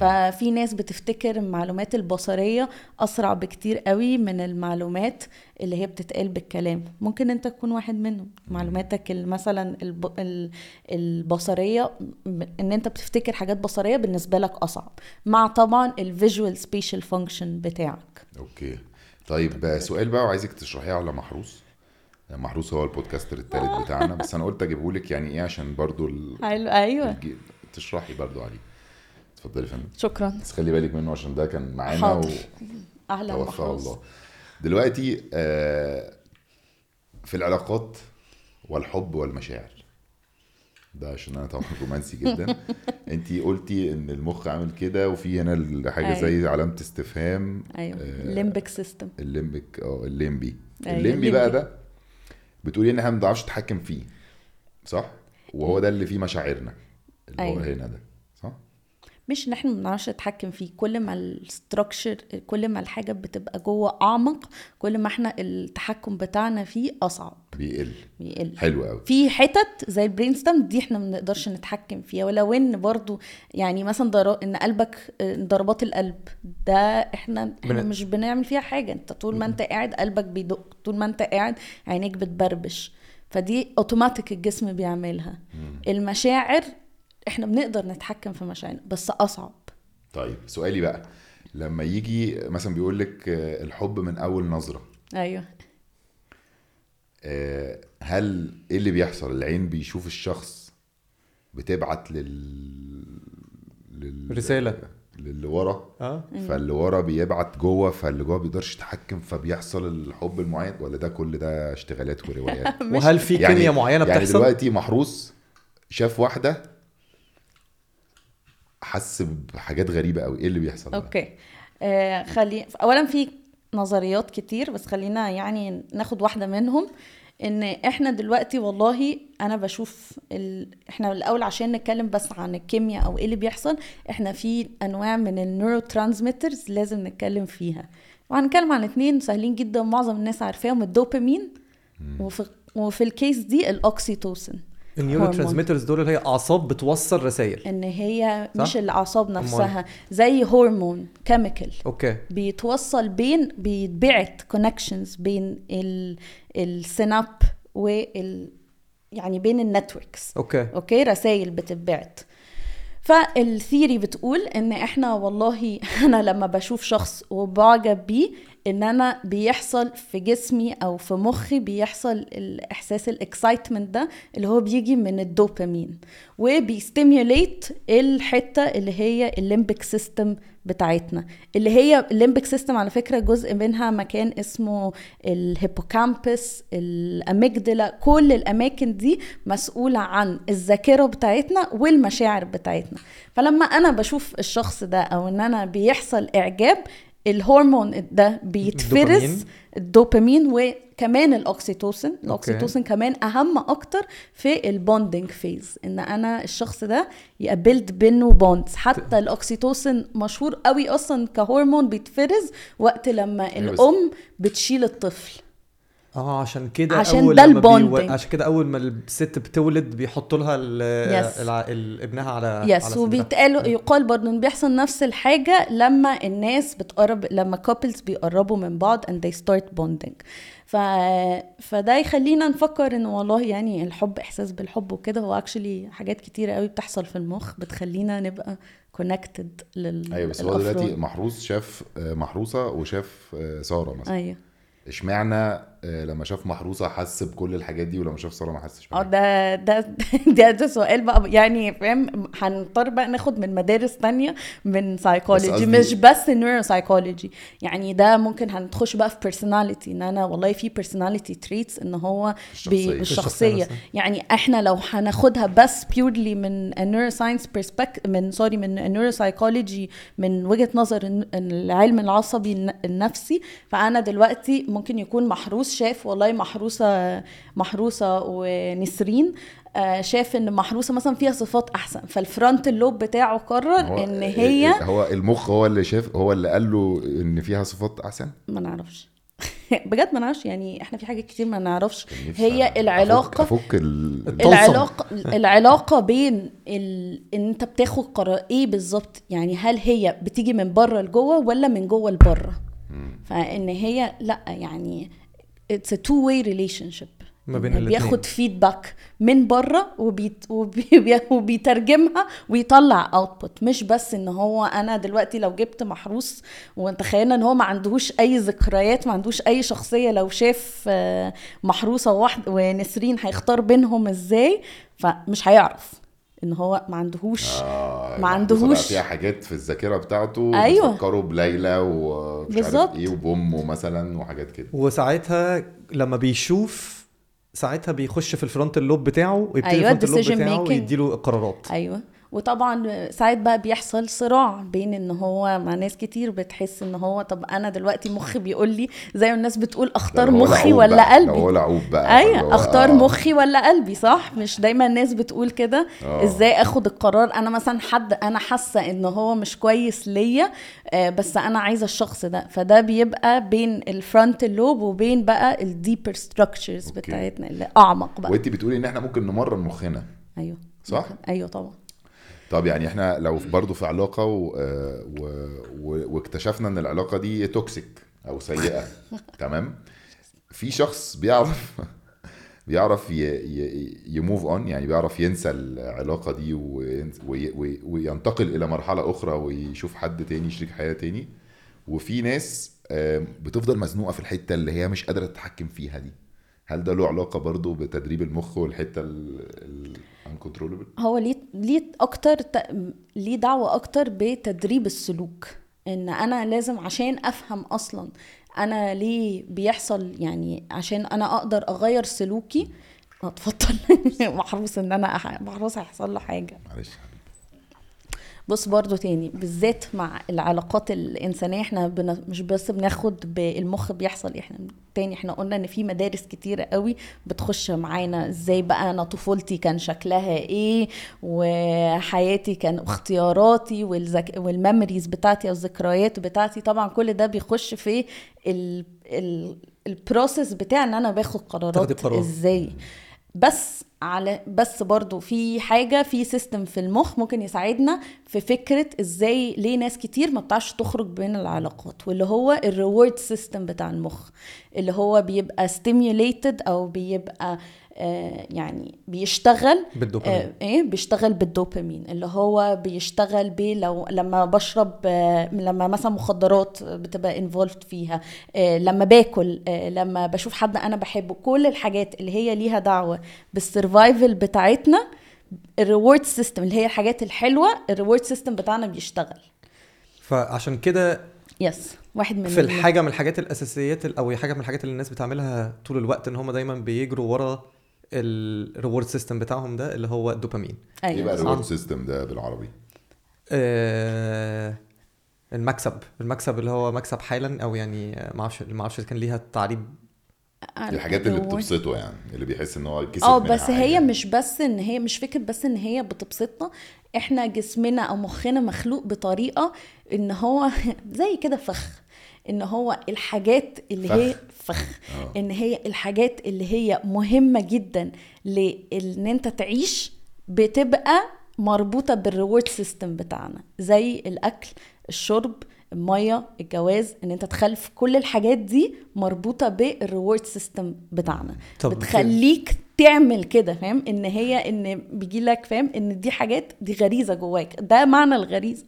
S1: ففي ناس بتفتكر المعلومات البصرية اسرع بكتير قوي من المعلومات اللي هي بتتقال بالكلام. ممكن انت تكون واحد منهم. معلوماتك مثلا الب... ال- البصرية ان انت بتفتكر حاجات بصرية بالنسبة لك اصعب مع طبعا ال visual spatial function بتاعك.
S2: okay. طيب سؤال بقى وعايزك تشرحيه على محروس. محروس هو ال podcaster الثالث بتاعنا بس أنا قلت *laughs* أجيبه لك يعني إيه عشان برضو ال...
S1: حلو أيوه.
S2: الج- تشرحي برضو عليه. اتفضلي يا فندم.
S1: شكرا.
S2: بس خلي بالك منه عشان ده كان معانا
S1: حاضر. *laughs*
S2: أهلا
S1: محروس.
S2: الله. دلوقتي آه، في العلاقات والحب والمشاعر. ده عشان أنا طبعا رومانسي جدا. *laughs* انت قلتي إن المخ عامل كده وفي هنا حاجة زي علامة استفهام
S1: أيوه.
S2: آه،
S1: ال limbic
S2: system ال limbic آه الليمبي.
S1: أيوة،
S2: الليمبي بقى
S1: الليمبي.
S2: ده بتقولي إن إحنا ما بنعرفش نتحكم فيه صح وهو ده اللي فيه مشاعرنا اللي هو
S1: أيوة.
S2: هنا ده
S1: مش إن إحنا ما بنعرفش نتحكم فيه. كل ما ال structure كل ما الحاجة بتبقى جوه أعمق كل ما إحنا التحكم بتاعنا فيه أصعب.
S2: بيقل.
S1: بيقل.
S2: حلو قوي.
S1: في حتت زي ال brain stem دي إحنا ما بنقدرش نتحكم فيها. ولو إن برضو يعني مثلا ضر... إن قلبك ضربات القلب ده إحنا
S4: إحنا
S1: مش بنعمل فيها حاجة. أنت طول ما أنت قاعد قلبك بيدق. طول ما أنت قاعد عينيك بتبربش. فدي اوتوماتيك الجسم بيعملها. المشاعر إحنا بنقدر نتحكم في مشاعرنا بس أصعب.
S2: طيب سؤالي بقى لما يجي مثلا بيقول لك آه، الحب من أول نظرة.
S1: أيوه.
S2: آه، هل إيه اللي بيحصل؟ العين بيشوف الشخص بتبعت لل, لل...
S4: رسالة.
S2: للي ورا.
S4: آه.
S2: فاللي ورا بيبعت جوه فاللي جوه بيقدرش يتحكم فبيحصل الحب المعين. ولا ده كل ده اشتغالات وروايات؟ *laughs*
S4: وهل في كيمياء معينة
S2: يعني
S4: بتحصل؟
S2: دلوقتي محروس شاف واحدة حس بحاجات غريبة قوي. إيه اللي بيحصل؟
S1: أوكي. آه خلي اولا في نظريات كتير بس خلينا يعني ناخد واحدة منهم إن إحنا دلوقتي والله أنا بشوف ال... إحنا الأول عشان نتكلم بس عن الكيمياء أو إيه اللي بيحصل إحنا في أنواع من ال neurotransmitters لازم نتكلم فيها. وهنتكلم عن اتنين سهلين جدا معظم الناس عارفاهم الدوبامين وفي وفي ال case دي الاوكسيتوسين
S4: ال
S1: neuro.
S4: transmitters دول اللي هي أعصاب بتوصل رسائل.
S1: إن هي
S4: صح؟
S1: مش الأعصاب نفسها زي هرمون chemical
S4: okay.
S1: بيتوصل بين بيتبعت connections بين ال ال synapse وال يعني بين ال
S4: networks.
S1: okay. okay؟ رسائل بتتبعت. فال theory بتقول إن إحنا والله *laughs* أنا لما بشوف شخص وبعجب بيه إن أنا بيحصل في جسمي أو في مخي بيحصل الإحساس ال excitement ده اللي هو بيجي من الدوبامين وبي stimulate الحتة اللي هي ال limbic system بتاعتنا. اللي هي ال limbic system على فكرة جزء منها مكان اسمه ال hippocampus ال amygdala كل الأماكن دي مسؤولة عن الذاكرة بتاعتنا والمشاعر بتاعتنا. فلما أنا بشوف الشخص ده أو إن أنا بيحصل إعجاب الهرمون ده بيتفرز
S4: الدوبامين.
S1: وكمان الاوكسيتوسين الاوكسيتوسين كمان أهم أكتر في ال bonding phase إن أنا الشخص ده ي build بينه bonds حتى الاوكسيتوسين مشهور قوي أصلا كهرمون بيتفرز وقت لما
S2: أيوة
S1: الأم بتشيل الطفل.
S4: آه عشان كده
S1: عشان
S4: أول
S1: ده
S4: لما بيو-. عشان كده أول ما الست بتولد بيحطوا لها ال...
S1: Yes.
S4: الع... ال... ابنها على
S1: yes
S4: صدرها.
S1: وبيتقال يقال برضه إن بيحصل نفس الحاجة لما الناس بتقرب لما couples بيقربوا من بعض and they start bonding ف... فده يخلينا نفكر إن والله يعني الحب إحساس بالحب وكده هو actually حاجات كتيرة قوي بتحصل في المخ بتخلينا نبقى connected لل
S2: أيوه بس هو دلوقتي. محروس شاف آه، محروسة وشاف آه، سارة مثلا
S1: أيوه
S2: اشمعنى آه، لما شاف محروسة حس بكل الحاجات دي ولما شاف ساره ما حسش آه؟
S1: ده ده *laughs* ده ده سؤال بقى يعني فاهم هنضطر بقى ناخد من مدارس تانية من سايكولوجي مش بس neuropsychology يعني ده ممكن هنخش بقى في personality إن أنا والله في personality traits إن هو
S2: الشخصية.
S4: الشخصية
S1: الشخصيه
S4: نفسها.
S1: يعني إحنا لو هناخدها بس purely من neuroscience perspective من sorry من neuropsychology من وجهة نظر العلم العصبي الن- النفسي فأنا دلوقتي ممكن يكون محروس شاف والله محروسة محروسة ونسرين آه، شاف إن محروسة مثلا فيها صفات أحسن. فالفرونت اللوب بتاعه قرر
S2: إن
S1: هي
S2: هو المخ هو اللي شاف هو اللي قال له إن فيها صفات أحسن؟
S1: ما نعرفش. *laughs* بجد ما نعرفش. يعني إحنا في حاجات كتير ما نعرفش. هي
S2: أفك- العلاقة ال...
S4: الطلسم.
S1: العلاقه العلاقة بين ال... إن أنت بتاخد قرار إيه بالظبط؟ يعني هل هي بتيجي من بره لجوه ولا من جوه لبره؟ فإن هي لأ يعني it's a two way relationship.
S4: ما بين
S1: يعني
S4: الاتنين.
S1: بياخد feedback من بره وبيت وبي *laughs* وبيترجمها ويطلع output مش بس إن هو أنا دلوقتي لو جبت محروس وتخيلنا إن هو ما عندهوش أي ذكريات ما عندوش أي شخصية لو شاف آه، محروسة واحد ونسرين هيختار بينهم إزاي فمش هيعرف. إن هو ما عندهوش
S2: آه
S1: ما عندهوش-
S2: فيها حاجات في الذاكرة بتاعته
S1: أيوة.
S2: بتفكروا بليلى ومش عارف. إيه وبامه مثلا وحاجات كده
S4: وساعتها لما بيشوف ساعتها بيخش في ال frontal lobe بتاعه ويبتدي
S1: أيوة،
S4: ال frontal
S1: lobe
S4: بتاعه
S1: making.
S4: يديله القرارات
S1: أيوه وطبعا ساعات بقى بيحصل صراع بين إن هو مع ناس كتير بتحس إن هو طب أنا دلوقتي مخي بيقول لي زي الناس بتقول اختار مخي ولا
S2: بقى، لو هو
S1: قلبي
S2: لعوب بقى
S1: أيوه اختار
S2: آه.
S1: مخي ولا قلبي صح؟ مش دايما الناس بتقول كده.
S2: آه.
S1: إزاي آخد القرار؟ أنا مثلا حد أنا حاسة إن هو مش كويس ليا آه، بس أنا عايزة الشخص ده. فده بيبقى بين ال frontal lobe وبين بقى ال deeper
S2: structures.
S1: بتاعتنا اللي أعمق بقى.
S2: وانت بتقولي إن إحنا ممكن نمرن مخنا.
S1: أيوه.
S2: صح؟
S1: أيوه طبعا.
S2: طب يعني إحنا لو برضو في علاقة و... آه، و... و... واكتشفنا إن العلاقة دي toxic أو سيئة *laughs* تمام؟ في شخص بيعرف بيعرف ي... ي... ي move on يعني بيعرف ينسى العلاقة دي وين- وي... وي... وينتقل إلى مرحلة أخرى ويشوف حد تاني شريك حياة تاني. وفي ناس بتفضل مزنوقة في الحتة اللي هي مش قادرة تتحكم فيها دي. هل ده له علاقة برضو بتدريب المخ والحتة ال uncontrollable
S1: هو ليه ليه أكتر ت- ليه دعوة أكتر بتدريب السلوك؟ إن أنا لازم عشان أفهم أصلا أنا ليه بيحصل يعني عشان أنا أقدر أغير سلوكي اتفضل. *laughs* محروس إن أنا محروس هيحصل له حاجة.
S2: معلش.
S1: بص برضو تاني بالذات مع العلاقات الإنسانية إحنا بن... مش بس بناخد بالمخ بيحصل إحنا تاني إحنا قلنا إن في مدارس كتيرة قوي بتخش معانا إزاي بقى أنا طفولتي كان شكلها إيه وحياتي كان اختياراتي. وال memories بتاعتي أو الذكريات بتاعتي طبعا كل ده بيخش في ال... ال... ال process بتاع إن أنا باخد قرارات
S4: قرار.
S1: إزاي بس على بس برضو في حاجة في system في المخ ممكن يساعدنا في فكرة إزاي ليه ناس كتير ما بتعرفش تخرج بين العلاقات واللي هو ال reward system بتاع المخ اللي هو بيبقى stimulated أو بيبقى يعني بيشتغل
S4: بالدوبامين.
S1: آه إيه بيشتغل بالدوبامين اللي هو بيشتغل ب لو لما بشرب آه لما مثلا مخدرات بتبقى involved فيها آه لما باكل آه لما بشوف حد أنا بحبه كل الحاجات اللي هي ليها دعوة بال survival بتاعتنا ال reward system اللي هي الحاجات الحلوة ال reward system بتاعنا بيشتغل
S4: فعشان كده
S1: yes واحد من
S4: في
S1: ال-
S4: الحاجة من الحاجات الأساسيات ال- أو حاجة من الحاجات اللي الناس بتعملها طول الوقت إن هم دايما بيجروا ورا ال reward system بتاعهم ده اللي هو الدوبامين
S2: إيه بقى
S1: أيوه
S2: ال reward system ده بالعربي؟
S4: آه المكسب. المكسب اللي هو مكسب حالا أو يعني آه، ما أعرفش ما أعرفش كان ليها تعريب.
S2: الحاجات اللي. بتبسطه يعني اللي بيحس إن هو كسب
S1: آه
S2: منها
S1: بس هي
S2: حاجة.
S1: مش بس إن هي مش فكرة بس إن هي بتبسطنا إحنا جسمنا أو مخنا مخلوق بطريقة إن هو *laughs* زي كده فخ. إن هو الحاجات اللي هي فخ
S2: آه.
S1: إن هي الحاجات اللي هي مهمة جدا لأن أنت تعيش بتبقى مربوطة بال reward system بتاعنا زي الأكل الشرب المية الجواز إن أنت تخلف كل الحاجات دي مربوطة بال reward system بتاعنا.
S4: طب
S1: بتخليك تعمل كده فاهم؟ إن هي إن بيجي لك فاهم؟ إن دي حاجات دي غريزة جواك. ده معنى الغريزة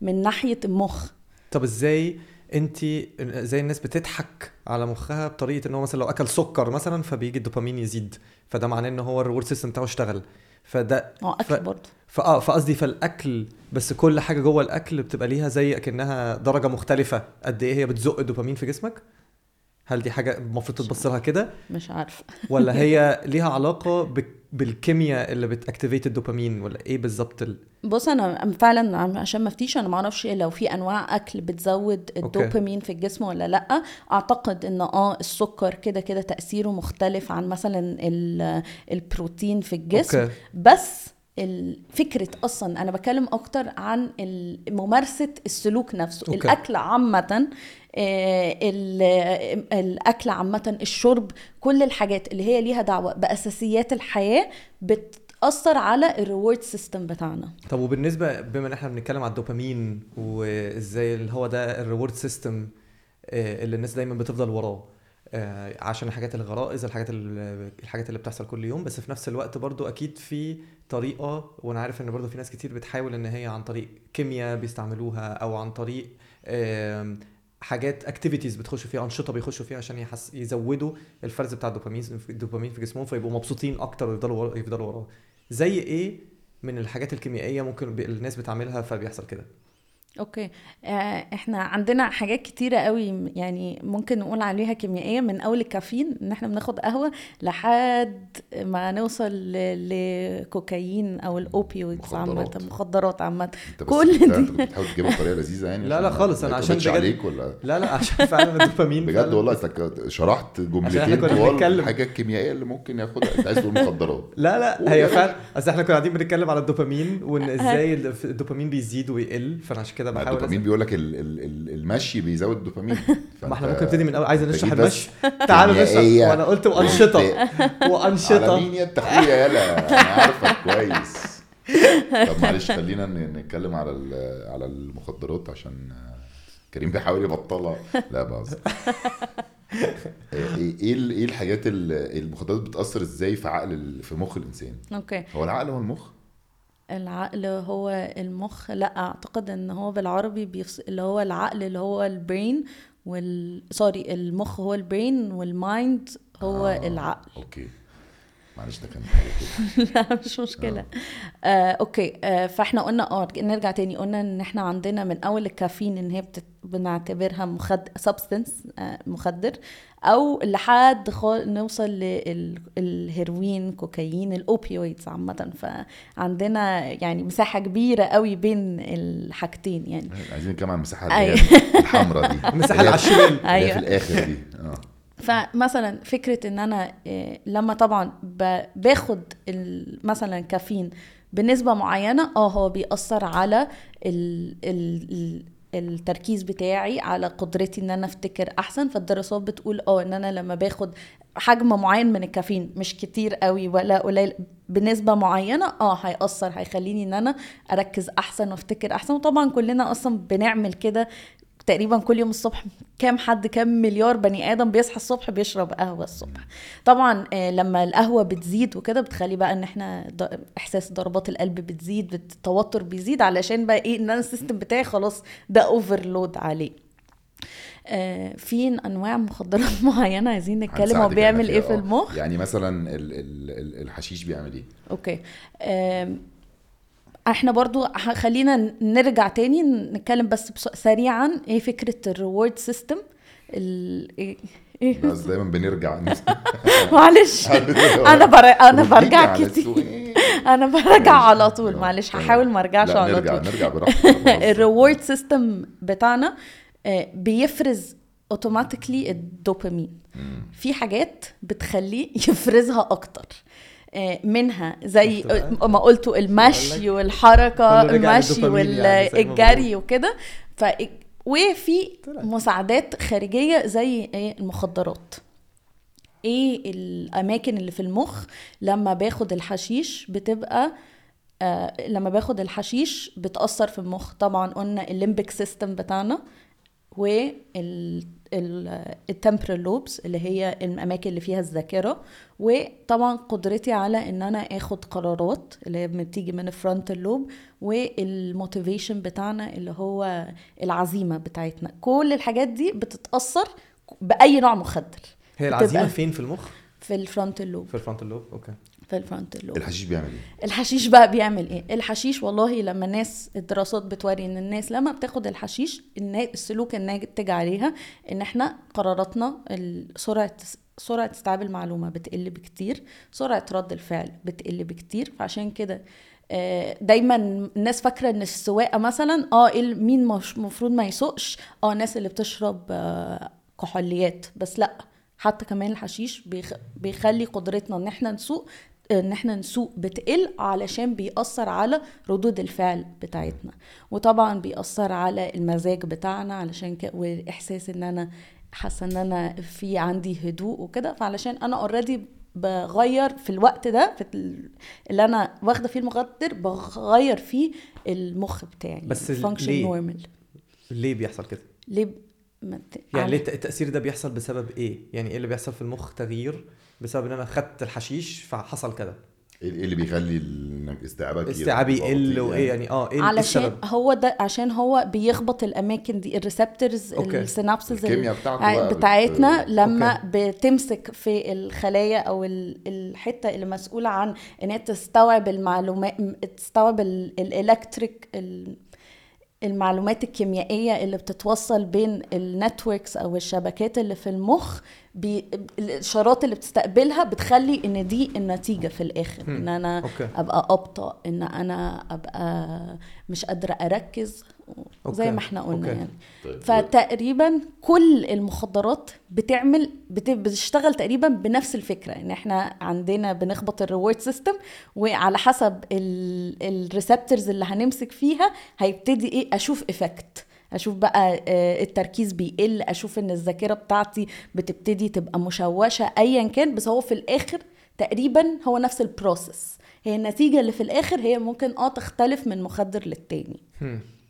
S1: من ناحية المخ
S4: طب إزاي انت زي الناس بتضحك على مخها بطريقة إن هو مثلا لو أكل سكر مثلا فبيجي الدوبامين يزيد. فده معناه إن هو ال reward system بتاعه اشتغل. فده
S1: هو أكل برضه.
S4: فاه فقصدي فالأكل بس كل حاجة جوه الأكل بتبقى ليها زي أكنها درجة مختلفة. قد إيه هي بتزق الدوبامين في جسمك؟ هل دي حاجة المفروض تتبص لها كده؟
S1: مش عارفة.
S4: ولا هي *laughs* ليها علاقة بك- بالكيمياء اللي بت activate الدوبامين ولا إيه بالظبط ال...
S1: بص أنا فعلا عشان ما افتيش أنا ما أعرفش لو في أنواع أكل بتزود الدوبامين في الجسم ولا لأ أعتقد إن آه السكر كده كده تأثيره مختلف عن مثلا ال- البروتين في الجسم
S4: okay.
S1: بس فكرة أصلا أنا بتكلم أكتر عن ممارسة السلوك نفسه
S4: okay.
S1: الأكل عامة آه، ال- الأكل عامة الشرب كل الحاجات اللي هي ليها دعوة بأساسيات الحياة بتأثر على ال reward system بتاعنا.
S4: طب وبالنسبة بما إن إحنا بنتكلم على الدوبامين وإزاي اللي هو ده ال reward system اللي الناس دايما بتفضل وراه آه، عشان الحاجات الغرائز الحاجات ال- الحاجات اللي بتحصل كل يوم بس في نفس الوقت برضو أكيد في طريقة وأنا عارف إن برضو في ناس كتير بتحاول إن هي عن طريق كيمياء بيستعملوها أو عن طريق حاجات activities بتخشوا فيها أنشطة بيخشوا فيها عشان يحس يزودوا الفرز بتاع الدوبامين الدوبامين في جسمهم فيبقوا مبسوطين أكتر ويفضلوا ورا- يفضلوا وراه زي إيه من الحاجات الكيميائية ممكن الناس بتعملها فبيحصل كده؟
S1: okay. آه، إحنا عندنا حاجات كتيرة قوي يعني ممكن نقول عليها كيميائية. من أول الكافيين إن إحنا بناخد قهوة لحد ما نوصل لكوكايين أو ال opioids عامة
S2: مخدرات.
S1: مخدرات عامة.
S2: أنت بس
S1: كل دي.
S2: انت بتحاول تجيبها بطريقة لذيذة يعني *laughs*
S4: لا، لا خالص،
S2: ما
S4: أنا عشان بجد-
S2: عليك ولا؟
S4: لا لا عشان فعلا الدوبامين
S2: بجد والله انت شرحت
S4: إحنا
S2: جملتين
S4: كنا
S2: طوال. الحاجة الكيميائيه اللي ممكن ياخدها. أنت عايز تقول مخدرات. *laughs*
S4: لا لا هي فعلا أصل إحنا كنا قاعدين بنتكلم على الدوبامين وإن إزاي الد- الدوبامين بيزيد ويقل فأنا عشان كده
S2: ما
S4: بحاول
S2: الدوبامين. بيقول لك ال- ال- ال- المشي بيزود الدوبامين *laughs*
S4: ما إحنا ممكن نبتدي من اول عايز نشرح المشي؟ *laughs* تعالوا نشرح. وأنا قلت وأنشطة. *laughs*
S2: على
S4: وانشطه
S2: مين يا أنت أخويا؟ يلا أنا عارفك كويس. طب معلش خلينا ن- نتكلم على ال- على المخدرات عشان كريم بيحاول يبطلها. لا بهزر إيه إيه ال- إيه الحاجات ال- المخدرات بتأثر إزاي في عقل في مخ الإنسان؟
S1: okay.
S2: هو العقل هو المخ؟
S1: العقل هو المخ. لا أعتقد إن هو بالعربي بيفص... اللي هو العقل اللي هو ال brain وال sorry المخ هو ال brain وال mind هو
S2: آه،
S1: آه. العقل.
S2: okay. معلش ده كان *laughs*
S1: لا مش مشكلة. آه. أوكي. آه فإحنا قلنا آه نرجع تاني. قلنا إن إحنا عندنا من أول الكافيين إن هي بتت... بنعتبرها مخد substance آه مخدر. أو لحد. نوصل للهيروين كوكايين الأوبيويدز عامة فعندنا يعني مساحة كبيرة قوي بين الحاجتين يعني
S2: عايزين نتكلم عن المساحه اللي
S1: أيوة.
S2: الحمراء دي *laughs*
S4: المساحه اللي على الشمال
S1: أيوة.
S2: في الآخر دي آه
S1: فمثلا فكرة إن أنا إيه، لما طبعا باخد ال- مثلا كافيين بنسبة معينة آه هو بيأثر على ال ال التركيز بتاعي على قدرتي إن أنا أفتكر أحسن فالدراسات بتقول آه إن أنا لما باخد حجم معين من الكافيين مش كتير قوي ولا قليل بنسبة معينة آه هيأثر هيخليني إن أنا أركز أحسن وأفتكر أحسن وطبعا كلنا أصلا بنعمل كده تقريبا كل يوم الصبح كام حد كام مليار بني آدم بيصحى الصبح بيشرب قهوة الصبح. طبعا آه، لما القهوة بتزيد وكده بتخلي بقى إن إحنا إحساس ضربات القلب بتزيد التوتر بيزيد علشان بقى إيه إن أنا السيستم بتاعي خلاص ده overload عليه. آه، في أنواع مخدرات *laughs* معينة عايزين نتكلم هو بيعمل إيه
S2: فيها،
S1: في
S2: آه.
S1: المخ؟
S2: يعني مثلا ال ال ال الحشيش بيعمل
S1: إيه؟ okay. إحنا برضو خلينا نرجع تاني نتكلم بس سريعا إيه فكرة ال reward system إيه إيه؟
S2: بس دايما بنرجع. *laughs*
S1: معلش. *laughs* أنا بر... أنا برجع كتير. *laughs* أنا برجع على طول. معلش هحاول ما
S2: أرجعش
S1: على
S2: نرجع
S1: طول.
S2: نرجع براحتك
S1: ال reward system بتاعنا آه، بيفرز automatically الدوبامين. في حاجات بتخليه يفرزها أكتر. منها زي
S4: بقى؟
S1: ما قلتوا المشي
S4: والحركة
S1: المشي
S4: للدوبامين يعني
S1: والجري وكده. ف وفي. مساعدات خارجية زي إيه؟ المخدرات. إيه الأماكن اللي في المخ لما باخد الحشيش بتبقى آه لما باخد الحشيش بتأثر في المخ. طبعا قلنا ال limbic system بتاعنا وال temporal lobes اللي هي الأماكن اللي فيها الذاكرة. وطبعا قدرتي على إن أنا آخد قرارات اللي هي بتيجي من ال frontal lobe وال motivation بتاعنا اللي هو العزيمة بتاعتنا. كل الحاجات دي بتتأثر بأي نوع مخدر.
S4: هي
S1: العزيمة
S4: فين؟ في المخ؟
S1: في الفرونتال لوب
S4: في الفرونتال لوب أوكي.
S1: في الفرونتال لوب
S2: الحشيش بيعمل إيه؟
S1: الحشيش بقى بيعمل إيه؟ الحشيش والله لما الناس الدراسات بتوري إن الناس لما بتاخد الحشيش السلوك الناتج عليها إن إحنا قراراتنا سرعة سرعة استيعاب المعلومة بتقل بكتير سرعة رد الفعل بتقل بكتير. فعشان كده آه، دايما الناس فاكرة إن السواقة مثلا آه إيه مين مش المفروض ما يسوقش؟ آه الناس اللي بتشرب آه، كحوليات. بس لأ حتى كمان الحشيش بيخ... بيخلي قدرتنا إن إحنا نسوق إن إحنا نسوق بتقل علشان بيأثر على ردود الفعل بتاعتنا. وطبعا بيأثر على المزاج بتاعنا علشان كده واحساس إن أنا حاسة إن أنا في عندي هدوء وكده. فعلشان أنا already بغير في الوقت ده في ال- اللي أنا واخدة فيه المخدر بغير فيه المخ بتاعي
S4: بس ليه؟
S1: normal
S4: ليه بيحصل كده؟
S1: ليه ب-
S4: يعني ليه الت- التأثير ده بيحصل بسبب إيه؟ يعني إيه اللي بيحصل في المخ؟ تغيير؟ بسبب إن أنا خدت الحشيش فحصل كده
S2: إيه إيه اللي بيخلي إنك استيعابك
S4: استيعابي يقل وايه يعني آه إيه إيه
S1: علشان
S4: السبب
S1: هو ده عشان هو بيخبط الأماكن دي ال
S4: receptors.
S1: ال synapses
S2: الكيمياء بتاعته بت-
S1: بتاعتنا لما
S4: okay.
S1: بتمسك في الخلايا أو ال- الحتة اللي مسؤولة عن إن هي تستوعب المعلومات تستوعب ال electric المعلومات الكيميائية اللي بتتوصل بين ال networks أو الشبكات اللي في المخ الاشارات اللي بتستقبلها بتخلي إن دي النتيجة في
S4: الآخر.
S1: إن أنا
S4: okay
S1: أبقى أبطأ إن أنا أبقى مش قادرة أركز زي
S4: okay.
S1: ما إحنا قلنا
S4: okay.
S1: يعني
S2: طيب
S1: فتقريبا كل المخدرات بتعمل بت- بتشتغل تقريبا بنفس الفكرة إن إحنا عندنا بنخبط ال reward system وعلى حسب ال receptors اللي هنمسك فيها هيبتدي إيه أشوف effect أشوف بقى آه، التركيز بيقل أشوف إن الذاكرة بتاعتي بتبتدي تبقى مشوشة ايا كان بس هو في الآخر تقريبا هو نفس ال process هي النتيجة اللي في الآخر هي ممكن آه تختلف من مخدر للتاني.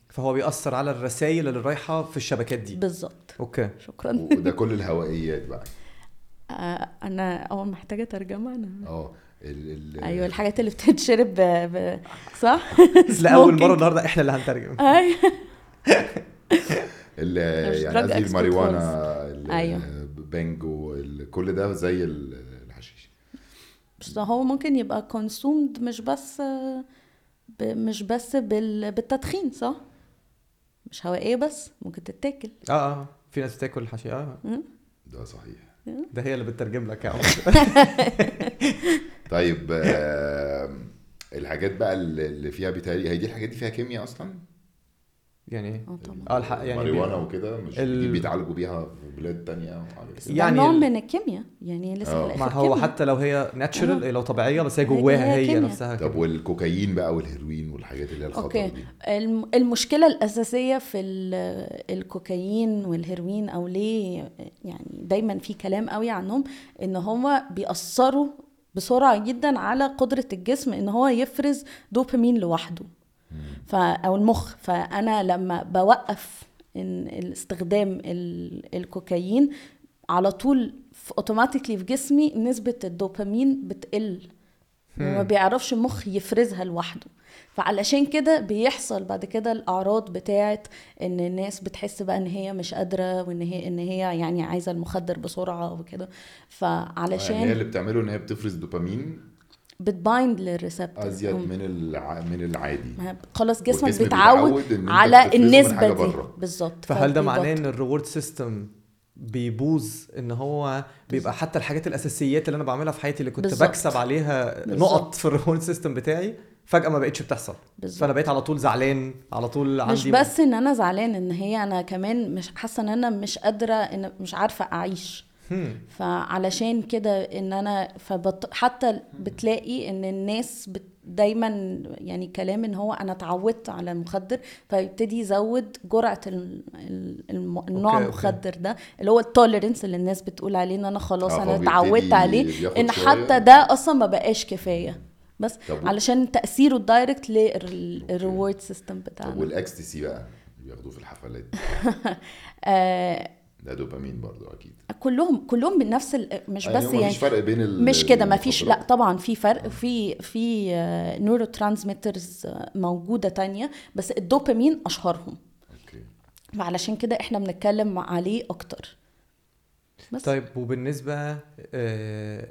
S4: فهو بيأثر على الرسائل اللي رايحة في الشبكات دي.
S1: بالظبط.
S4: okay.
S1: شكرا.
S2: وده كل الهوائيات بقى. *laughs*
S1: آه، أنا آه محتاجة ترجمه أنا
S2: آه ال ال
S1: أيوه الحاجات اللي بتتشرب ب... ب... صح؟ *laughs*
S4: لاول
S1: مرة.
S4: النهارده إحنا اللي هنترجم.
S2: أيوه.
S1: مش *laughs* *laughs*
S2: يعني قصدي
S1: expert
S2: الماريوانا ال-
S1: أيوة.
S2: بانجو ال- كل ده زي ال- الحشيش.
S1: بس هو ممكن يبقى كونسومد مش بس ب... مش بس بال... بالتدخين صح؟ مش هوائيه بس ممكن تتاكل.
S4: آه آه. في ناس بتاكل الحشيش آه.
S2: ده صحيح.
S4: ده هي اللي بتترجم لك يا عمر. *laughs*
S2: طيب آه الحاجات بقى اللي اللي فيها بيتهيألي هي دي الحاجات دي فيها كيمياء أصلا؟
S4: يعني إيه
S1: آه طبعا
S4: آه الحق يعني
S2: ماريوانا
S4: بي-
S2: وكده مش
S4: ال-
S2: دي بيتعالجوا بيها في بلاد تانية.
S1: يعني
S4: يعني
S1: نوع من الكيمياء يعني لسه. في
S4: ما هو
S1: كيمياء.
S4: حتى لو هي natural
S1: أها.
S4: لو طبيعية بس هي
S1: هي-
S4: جواها
S1: هي
S4: هي. نفسها
S2: طب. والكوكايين بقى والهيروين والحاجات اللي هي الخطر
S1: okay
S2: دي
S1: الم- المشكلة الأساسية في ال- الكوكايين والهيروين أو ليه يعني دايما في كلام قوي عنهم إن هما بيأثروا بسرعة جدا على قدرة الجسم إن هو يفرز دوبامين لوحده ف أو المخ. فأنا لما بوقف إن الاستخدام ال- الكوكايين على طول اوتوماتيكلي في جسمي نسبة الدوبامين بتقل. وما بيعرفش المخ يفرزها لوحده. فعلشان كده بيحصل بعد كده الأعراض بتاعت إن الناس بتحس بقى إن هي مش قادرة وإن هي إن هي يعني عايزة المخدر بسرعة وكده.
S2: يعني هي
S1: فعلشان
S2: اللي بتعمله إن هي بتفرز دوبامين؟
S1: بتبايند للريسبتور
S2: أزيد من الع... من العادي
S1: خلاص جسمك بيتعود
S2: إن
S1: على
S2: النسبة
S1: دي. بالظبط
S4: فهل ده. معناه إن ال reward system بيبوظ إن هو بيبقى حتى الحاجات الأساسيات اللي أنا بعملها في حياتي اللي كنت
S1: بالظبط.
S4: بكسب عليها
S1: بالظبط.
S4: نقط في ال reward system بتاعي فجأة ما بقتش بتحصل
S1: بالظبط.
S4: فأنا بقيت على طول زعلان على طول عندي
S1: مش بس إن أنا زعلان إن هي أنا كمان مش حاسة إن أنا مش قادرة إن مش عارفة
S4: أعيش.
S1: فعلشان كده إن أنا فبط... حتى بتلاقي إن الناس بت... دايما يعني كلام إن هو أنا اتعودت على المخدر فيبتدي يزود جرعة ال... ال... الم... النوع
S4: أوكي.
S1: المخدر ده اللي هو ال tolerance اللي الناس بتقول عليه إن أنا خلاص
S2: آه، أنا
S1: اتعودت عليه
S2: إن.
S1: حتى ده أصلا ما بقاش كفاية. بس
S2: طب و-
S1: علشان تأثيره ال direct لل reward system
S2: طب
S1: بتاعنا.
S2: والاكستسي بقى بياخدوه في الحفلات؟ *laughs*
S1: آه
S2: ده دوبامين برضو أكيد.
S1: كلهم كلهم من نفس ال... مش
S2: يعني
S1: بس يعني
S2: مفيش فرق بين ال-
S1: مش كده ما فيش لا. طبعا في فرق في في neurotransmitters موجودة تانية بس الدوبامين أشهرهم.
S2: أوكي.
S1: فعلشان كده إحنا بنتكلم عليه أكتر. بس.
S4: طيب وبالنسبة آه،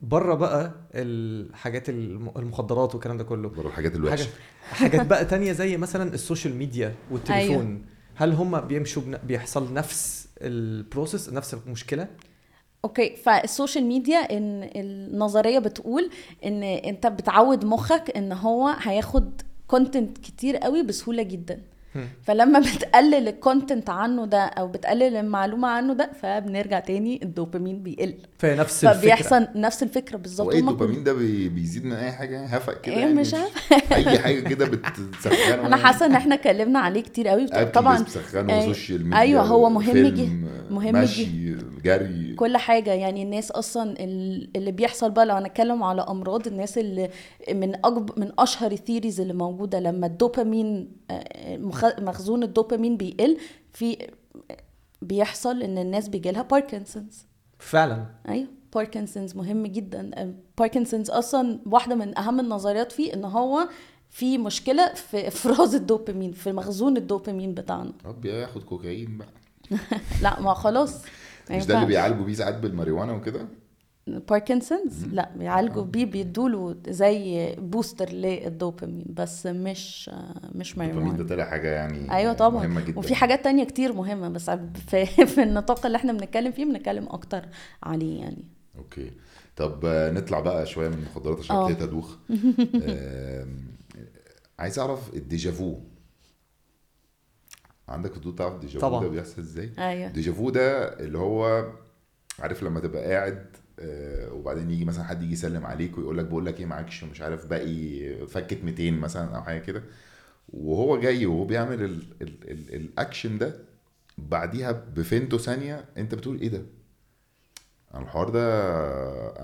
S4: بره بقى الحاجات الم- المخدرات والكلام ده كله.
S2: بره الحاجات الوحشة.
S4: حاجات بقى تانية زي مثلا ال social media والتليفون. أيوه. هل هم بيمشوا بن... بيحصل نفس ال process نفس المشكلة
S1: أوكي فال social media إن النظرية بتقول إن أنت بتعود مخك إن هو هياخد content كتير قوي بسهولة جدا. فلما *laughs* بتقلل ال content عنه ده أو بتقلل المعلومة عنه ده فبنرجع تاني الدوبامين بيقل.
S4: فهي نفس الفكرة.
S1: فبيحصل نفس الفكرة بالظبط.
S2: هو إيه
S1: هما
S2: الدوبامين ده؟ بي- بيزيد من أي حاجة؟ هفق كده
S1: إيه
S2: يعني؟
S1: مش
S2: أي حاجة كده بتسخنه؟ *laughs*
S1: أنا حاسة إن إحنا اتكلمنا عليه كتير قوي
S2: طبعا بتسخنه social media
S1: أيوة، هو مهم جي- مهم
S2: مشي جري.
S1: كل حاجة. يعني الناس أصلا ال- اللي بيحصل بقى لو هنتكلم على أمراض الناس اللي من أكبر من أشهر ال theories اللي موجودة لما الدوبامين آه، مخ- مخزون الدوبامين بيقل في بيحصل إن الناس بيجيلها باركنسونز
S4: فعلا.
S1: أيوه باركنسونز مهم جدا. باركنسونز أصلا واحدة من أهم النظريات فيه إن هو في مشكلة في إفراز الدوبامين في مخزون الدوبامين بتاعنا.
S2: طب بياخد كوكايين بقى. *laughs*
S1: لا ما خلاص.
S2: مش ده اللي. بيعالجوا بيه ساعات بالماريجوانا وكده؟
S1: باركنسونز لا بيعالجوا بيه بيدوله زي booster لل dopamine بس مش مش
S2: الدوبامين ده
S1: ماريجوانا
S2: طلع حاجة يعني
S1: أيوه طبعا.
S2: مهمة جدا.
S1: وفي حاجات تانية كتير مهمة بس في, في النطاق اللي إحنا بنتكلم فيه بنتكلم أكتر عليه يعني.
S2: أوكي. طب آه، نطلع بقى شوية من المخدرات عشان
S1: آه.
S2: ابتديت ادوخ *laughs* عايز أعرف ال déjà vu. عندك فضول تعرف ال
S4: déjà vu.
S2: ده بيحصل إزاي؟
S1: أيوه.
S2: ال déjà vu ده اللي هو عارف لما تبقى قاعد آه، وبعدين يجي مثلا حد يجي يسلم عليك ويقول لك بقول لك إيه معكش مش عارف باقي فكه 200 مثلا أو حاجة كده وهو جاي وهو بيعمل ال ال ال الأكشن ده بعديها بفيمتو ثانية أنت بتقول إيه ده؟ أنا الحوار ده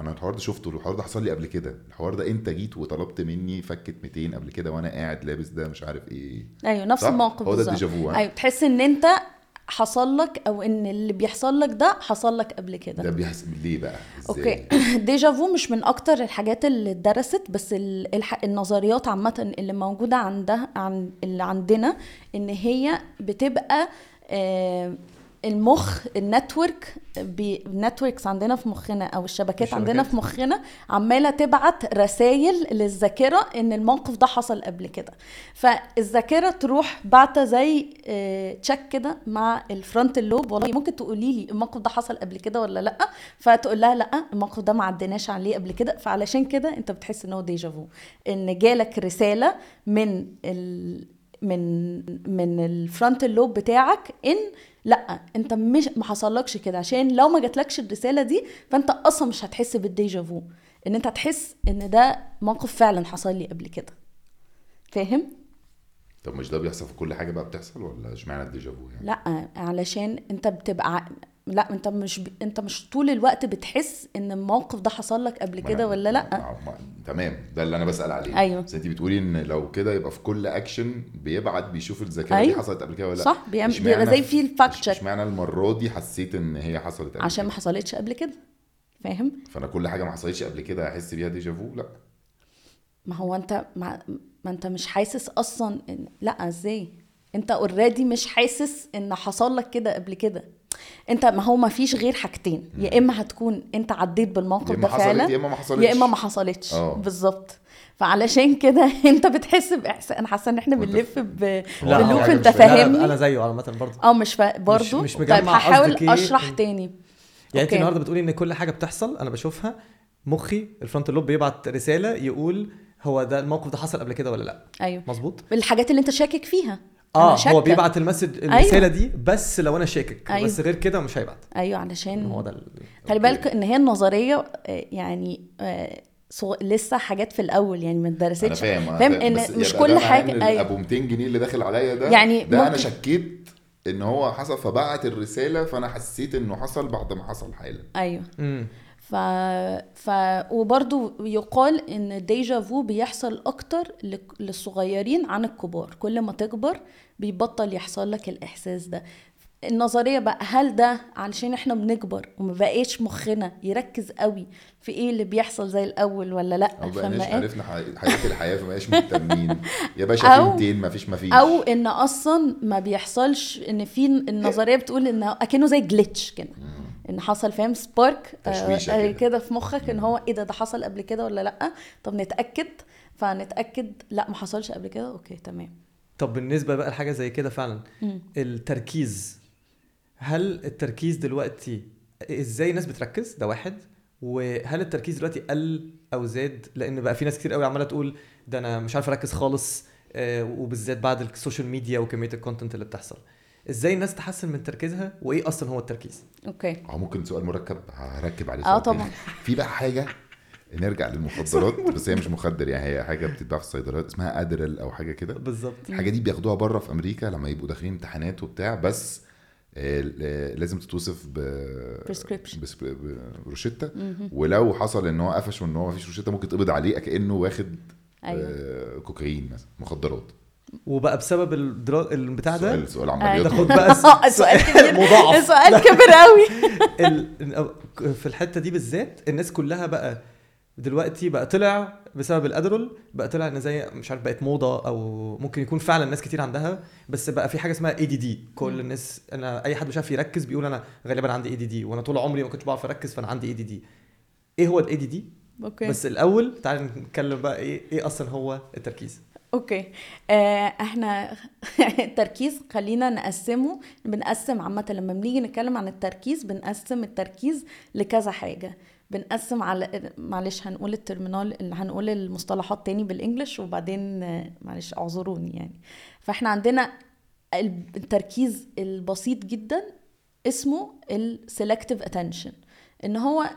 S2: أنا الحوار ده شفته الحوار ده حصل لي قبل كده الحوار ده أنت جيت وطلبت مني فكه 200 قبل كده وأنا قاعد لابس ده مش عارف إيه
S1: أيوه نفس؟ الموقف
S2: هو ده
S1: بالظبط
S2: ال déjà
S1: vu؟ أيوه تحس إن أنت حصل لك أو إن اللي بيحصل لك ده حصل لك قبل كده
S2: ده بيحصل ليه بقى؟ إزاي؟
S1: أوكي *clears throat* déjà vu مش من أكتر الحاجات اللي اتدرست بس الح... النظريات عامة اللي موجودة عندها عن اللي عندنا إن هي بتبقى آه، المخ ال network. ال networks عندنا في مخنا أو الشبكات,
S4: الشبكات.
S1: عندنا في مخنا عمالة تبعت رسائل للذاكرة إن الموقف ده حصل قبل كده فالذاكرة تروح بعته زي آه، check كده مع ال front ال lobe والله ممكن تقولي لي الموقف ده حصل قبل كده ولا لأ فتقول لها لأ الموقف ده ما عديناش عليه قبل كده فعلشان كده أنت بتحس إن هو déjà vu إن جالك رسالة من ال من من ال front ال lobe بتاعك إن لا انت مش ما حصلكش كده. عشان لو ما جاتلكش الرسالة دي فانت أصلا مش هتحس بال déjà vu ان انت هتحس ان ده موقف فعلا حصل لي قبل كده. فاهم؟
S2: طب مش ده بيحصل في كل حاجة بقى بتحصل ولا اشمعنى ال déjà vu يعني؟
S1: لا علشان انت بتبقى لا انت مش ب... انت مش طول الوقت بتحس ان الموقف ده حصل لك قبل كده ولا لا؟
S2: ما- ما- تمام. ده اللي أنا بسأل عليه.
S1: أيوه.
S2: بس أنت بتقولي إن لو كده يبقى في كل اكشن بيبعت بيشوف الذاكرة دي
S1: أيوه.
S2: حصلت قبل كده ولا لأ.
S1: صح بيبقى زي في ال
S2: fact
S1: check
S2: إشمعنى المرة دي حسيت إن هي حصلت قبل
S1: عشان ما؟ حصلتش قبل كده فاهم؟
S2: فأنا كل حاجة ما حصلتش قبل كده احس بيها déjà vu؟ لأ.
S1: ما هو أنت ما, ما أنت مش حاسس أصلا إن... لأ إزاي؟ أنت already مش حاسس إن حصل لك كده قبل كده. انت ما هو ما فيش غير حاجتين. يا إما هتكون انت عديت بالموقف
S2: يا
S1: ده فعلا
S2: يا إما ما حصلتش.
S1: يا إما ما حصلتش.
S2: آه.
S1: بالظبط. فعلشان كده *laughs* انت بتحس باحساس أنا حاسة إن
S2: إحنا
S1: بنلف ب...
S2: لا،
S1: بلوب
S2: حاجة
S1: أنت
S2: مش
S1: فاهمني
S4: أنا زيه عامة برضه.
S1: آه مش فا... برضو
S4: مش
S1: طيب
S4: مجمع
S1: هحاول. أشرح تاني.
S4: يعني
S1: أنت.
S4: النهارده بتقولي إن كل حاجة بتحصل أنا بشوفها مخي الفرونت لوب بيبعت رسالة يقول هو ده الموقف ده حصل قبل كده ولا لأ؟
S1: أيوه.
S4: مظبوط؟
S1: الحاجات اللي أنت شاكك فيها.
S4: آه هو
S1: شاكة.
S4: بيبعت المسج الرسالة دي بس لو أنا شاكك
S1: أيوة.
S4: بس غير كده مش هيبعت.
S1: أيوه علشان
S4: هو ده
S1: خلي بالك إن هي النظرية آه، يعني آه، صغ... لسه حاجات في الأول يعني ما
S2: أنا
S1: اتدرستش
S2: فاهم
S1: فاهم. إن مش
S2: يبقى
S1: كل
S2: حاجة
S1: أيوه.
S2: أبو 200 جنيه اللي داخل عليا ده
S1: يعني
S2: ده أنا
S1: ممكن-
S2: شكيت إن هو حصل فبعت الرسالة فأنا حسيت إنه حصل بعد ما حصل حالا.
S1: أيوه.
S4: مم.
S1: ف... ف وبرضو يقال إن الديجا فو بيحصل أكتر للصغيرين عن الكبار. كل ما تكبر بيبطل يحصل لك الإحساس ده. النظرية بقى هل ده علشان إحنا بنكبر وما بقاش مخنا يركز قوي في إيه اللي بيحصل زي الأول ولا
S2: لأ؟
S1: أو
S2: بقيناش
S1: إيه؟
S2: عرفنا حقيقة- الحياة فمبقاش مهتمين. يا باشا
S1: أو-
S2: في 200 مفيش مفيش
S1: أو إن أصلا ما بيحصلش إن في النظرية بتقول إن أكنه زي جلitch كده. إن حصل فاهم؟ سبارك
S2: تشويشة
S1: آه
S2: كده.
S1: في مخك إن هو إيه ده ده حصل قبل كده ولا لأ؟ طب نتأكد؟ فنتأكد لأ ما حصلش قبل كده؟ أوكي تمام.
S4: طب بالنسبة بقى لحاجة زي كده فعلا
S1: مم.
S4: التركيز. هل التركيز دلوقتي إزاي الناس بتركز؟ ده واحد. وهل التركيز دلوقتي قل أو زاد؟ لأن بقى في ناس كتير قوي عمالة تقول ده أنا مش عارف أركز خالص آه، وبالذات بعد ال social media وكمية ال content اللي بتحصل. إزاي الناس تحسن من تركيزها وايه أصلا هو التركيز.
S1: Okay.
S2: آه ممكن سؤال مركب هركب عليه آه.
S1: طبعا.
S2: في بقى حاجة نرجع للمخدرات *laughs* بس هي مش مخدر يعني هي حاجة بتتباع في الصيدليات اسمها Adderall أو حاجة كده.
S4: بالظبط.
S2: الحاجة دي بياخدوها بره في أمريكا لما يبقوا داخلين امتحانات وبتاع بس آه، لازم تتوصف ب
S1: Prescription.
S2: بس- ب- بروشته ولو حصل إن هو قفش وإن هو ما فيش روشته ممكن تقبض عليه كانه واخد آه، كوكايين مثلا مخدرات.
S4: وبقى بسبب الدرا... البتاع ده؟
S2: سؤال سؤال عمال
S1: أيوة.
S2: يطول
S4: تاخد بقى *laughs*
S1: آه سؤال كبير.
S4: مضاعف
S1: سؤال كبير قوي *laughs*
S4: ال... في الحتة دي بالذات الناس كلها بقى دلوقتي بقى طلع بسبب الأدرول بقى طلع إن زي مش عارف بقت موضة أو ممكن يكون فعلا ناس كتير عندها بس بقى في حاجة اسمها ADD كل الناس أنا أي حد مش عارف يركز بيقول أنا غالبا عندي ADD وأنا طول عمري ما كنتش بعرف أركز فأنا عندي ADD إيه هو ال ADD
S1: okay.
S4: بس الأول تعالى نتكلم بقى إيه إيه أصلا هو التركيز.
S1: Okay. آه إحنا *laughs* التركيز خلينا نقسمه. بنقسم عامة لما بنيجي نتكلم عن التركيز بنقسم التركيز لكذا حاجة. بنقسم على معلش هنقول ال terminology هنقول المصطلحات تاني بال English وبعدين معلش اعذروني يعني. فإحنا عندنا التركيز البسيط جدا اسمه ال selective attention إن هو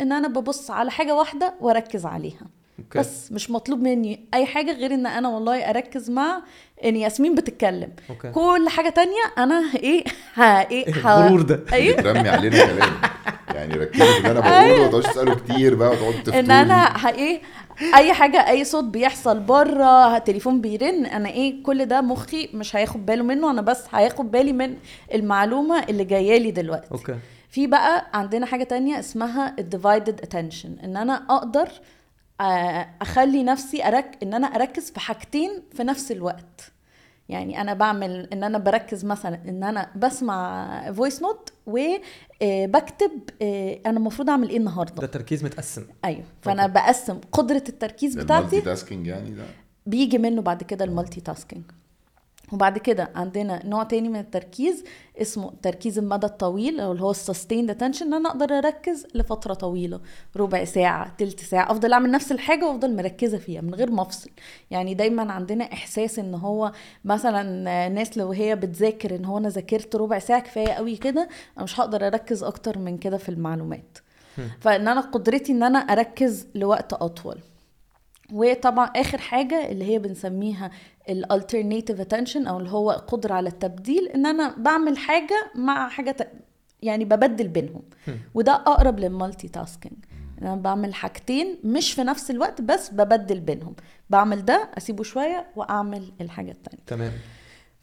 S1: إن أنا ببص على حاجة واحدة وأركز عليها.
S4: Okay.
S1: بس مش مطلوب مني أي حاجة غير إن أنا والله أركز مع إن ياسمين بتتكلم.
S4: Okay.
S1: كل حاجة تانية أنا إيه؟ ها إيه؟
S4: إيه *laughs*
S1: ها
S4: الغرور ده.
S1: إيه؟ *laughs*
S2: بترمي علينا كلام. يعني ركزوا في اللي أنا بقوله ما تقعدوش تسألوا كتير بقى وتقعدوا تفتوني *laughs*
S1: إن أنا ها إيه؟ أي حاجة أي صوت بيحصل بره التليفون بيرن أنا إيه؟ كل ده مخي مش هياخد باله منه أنا بس هياخد بالي من المعلومة اللي جاية لي دلوقتي.
S4: Okay.
S1: في بقى عندنا حاجة تانية اسمها ال divided attention إن أنا أقدر أخلي نفسي أرك... إن أنا أركز في حاجتين في نفس الوقت. يعني أنا بعمل إن أنا بركز مثلا إن أنا بسمع voice note وبكتب أنا المفروض أعمل إيه
S4: ده
S1: النهارده
S4: تركيز متقسم.
S1: أيوه. فأنا بقسم قدرة التركيز
S2: ده
S1: بتاعتي
S2: ال multitasking يعني ده؟
S1: بيجي منه بعد كده ال multitasking. وبعد كده عندنا نوع تاني من التركيز اسمه تركيز المدى الطويل أو اللي هو ال sustained attention إن أنا أقدر أركز لفترة طويلة ربع ساعة تلت ساعة أفضل أعمل نفس الحاجة وأفضل مركزة فيها من غير ما افصل يعني دايما عندنا إحساس إن هو مثلا ناس لو هي بتذاكر إن هو أنا ذاكرت ربع ساعة كفاية قوي كده أنا مش هقدر أركز أكتر من كده في المعلومات. فإن أنا قدرتي إن أنا أركز لوقت أطول. وطبعا آخر حاجة اللي هي بنسميها ال alternative attention أو اللي هو قدره على التبديل إن أنا بعمل حاجة مع حاجة ت... يعني ببدل بينهم. وده أقرب لل multitasking. أنا بعمل حاجتين مش في نفس الوقت بس ببدل بينهم. بعمل ده أسيبه شوية وأعمل الحاجة التانية.
S4: تمام.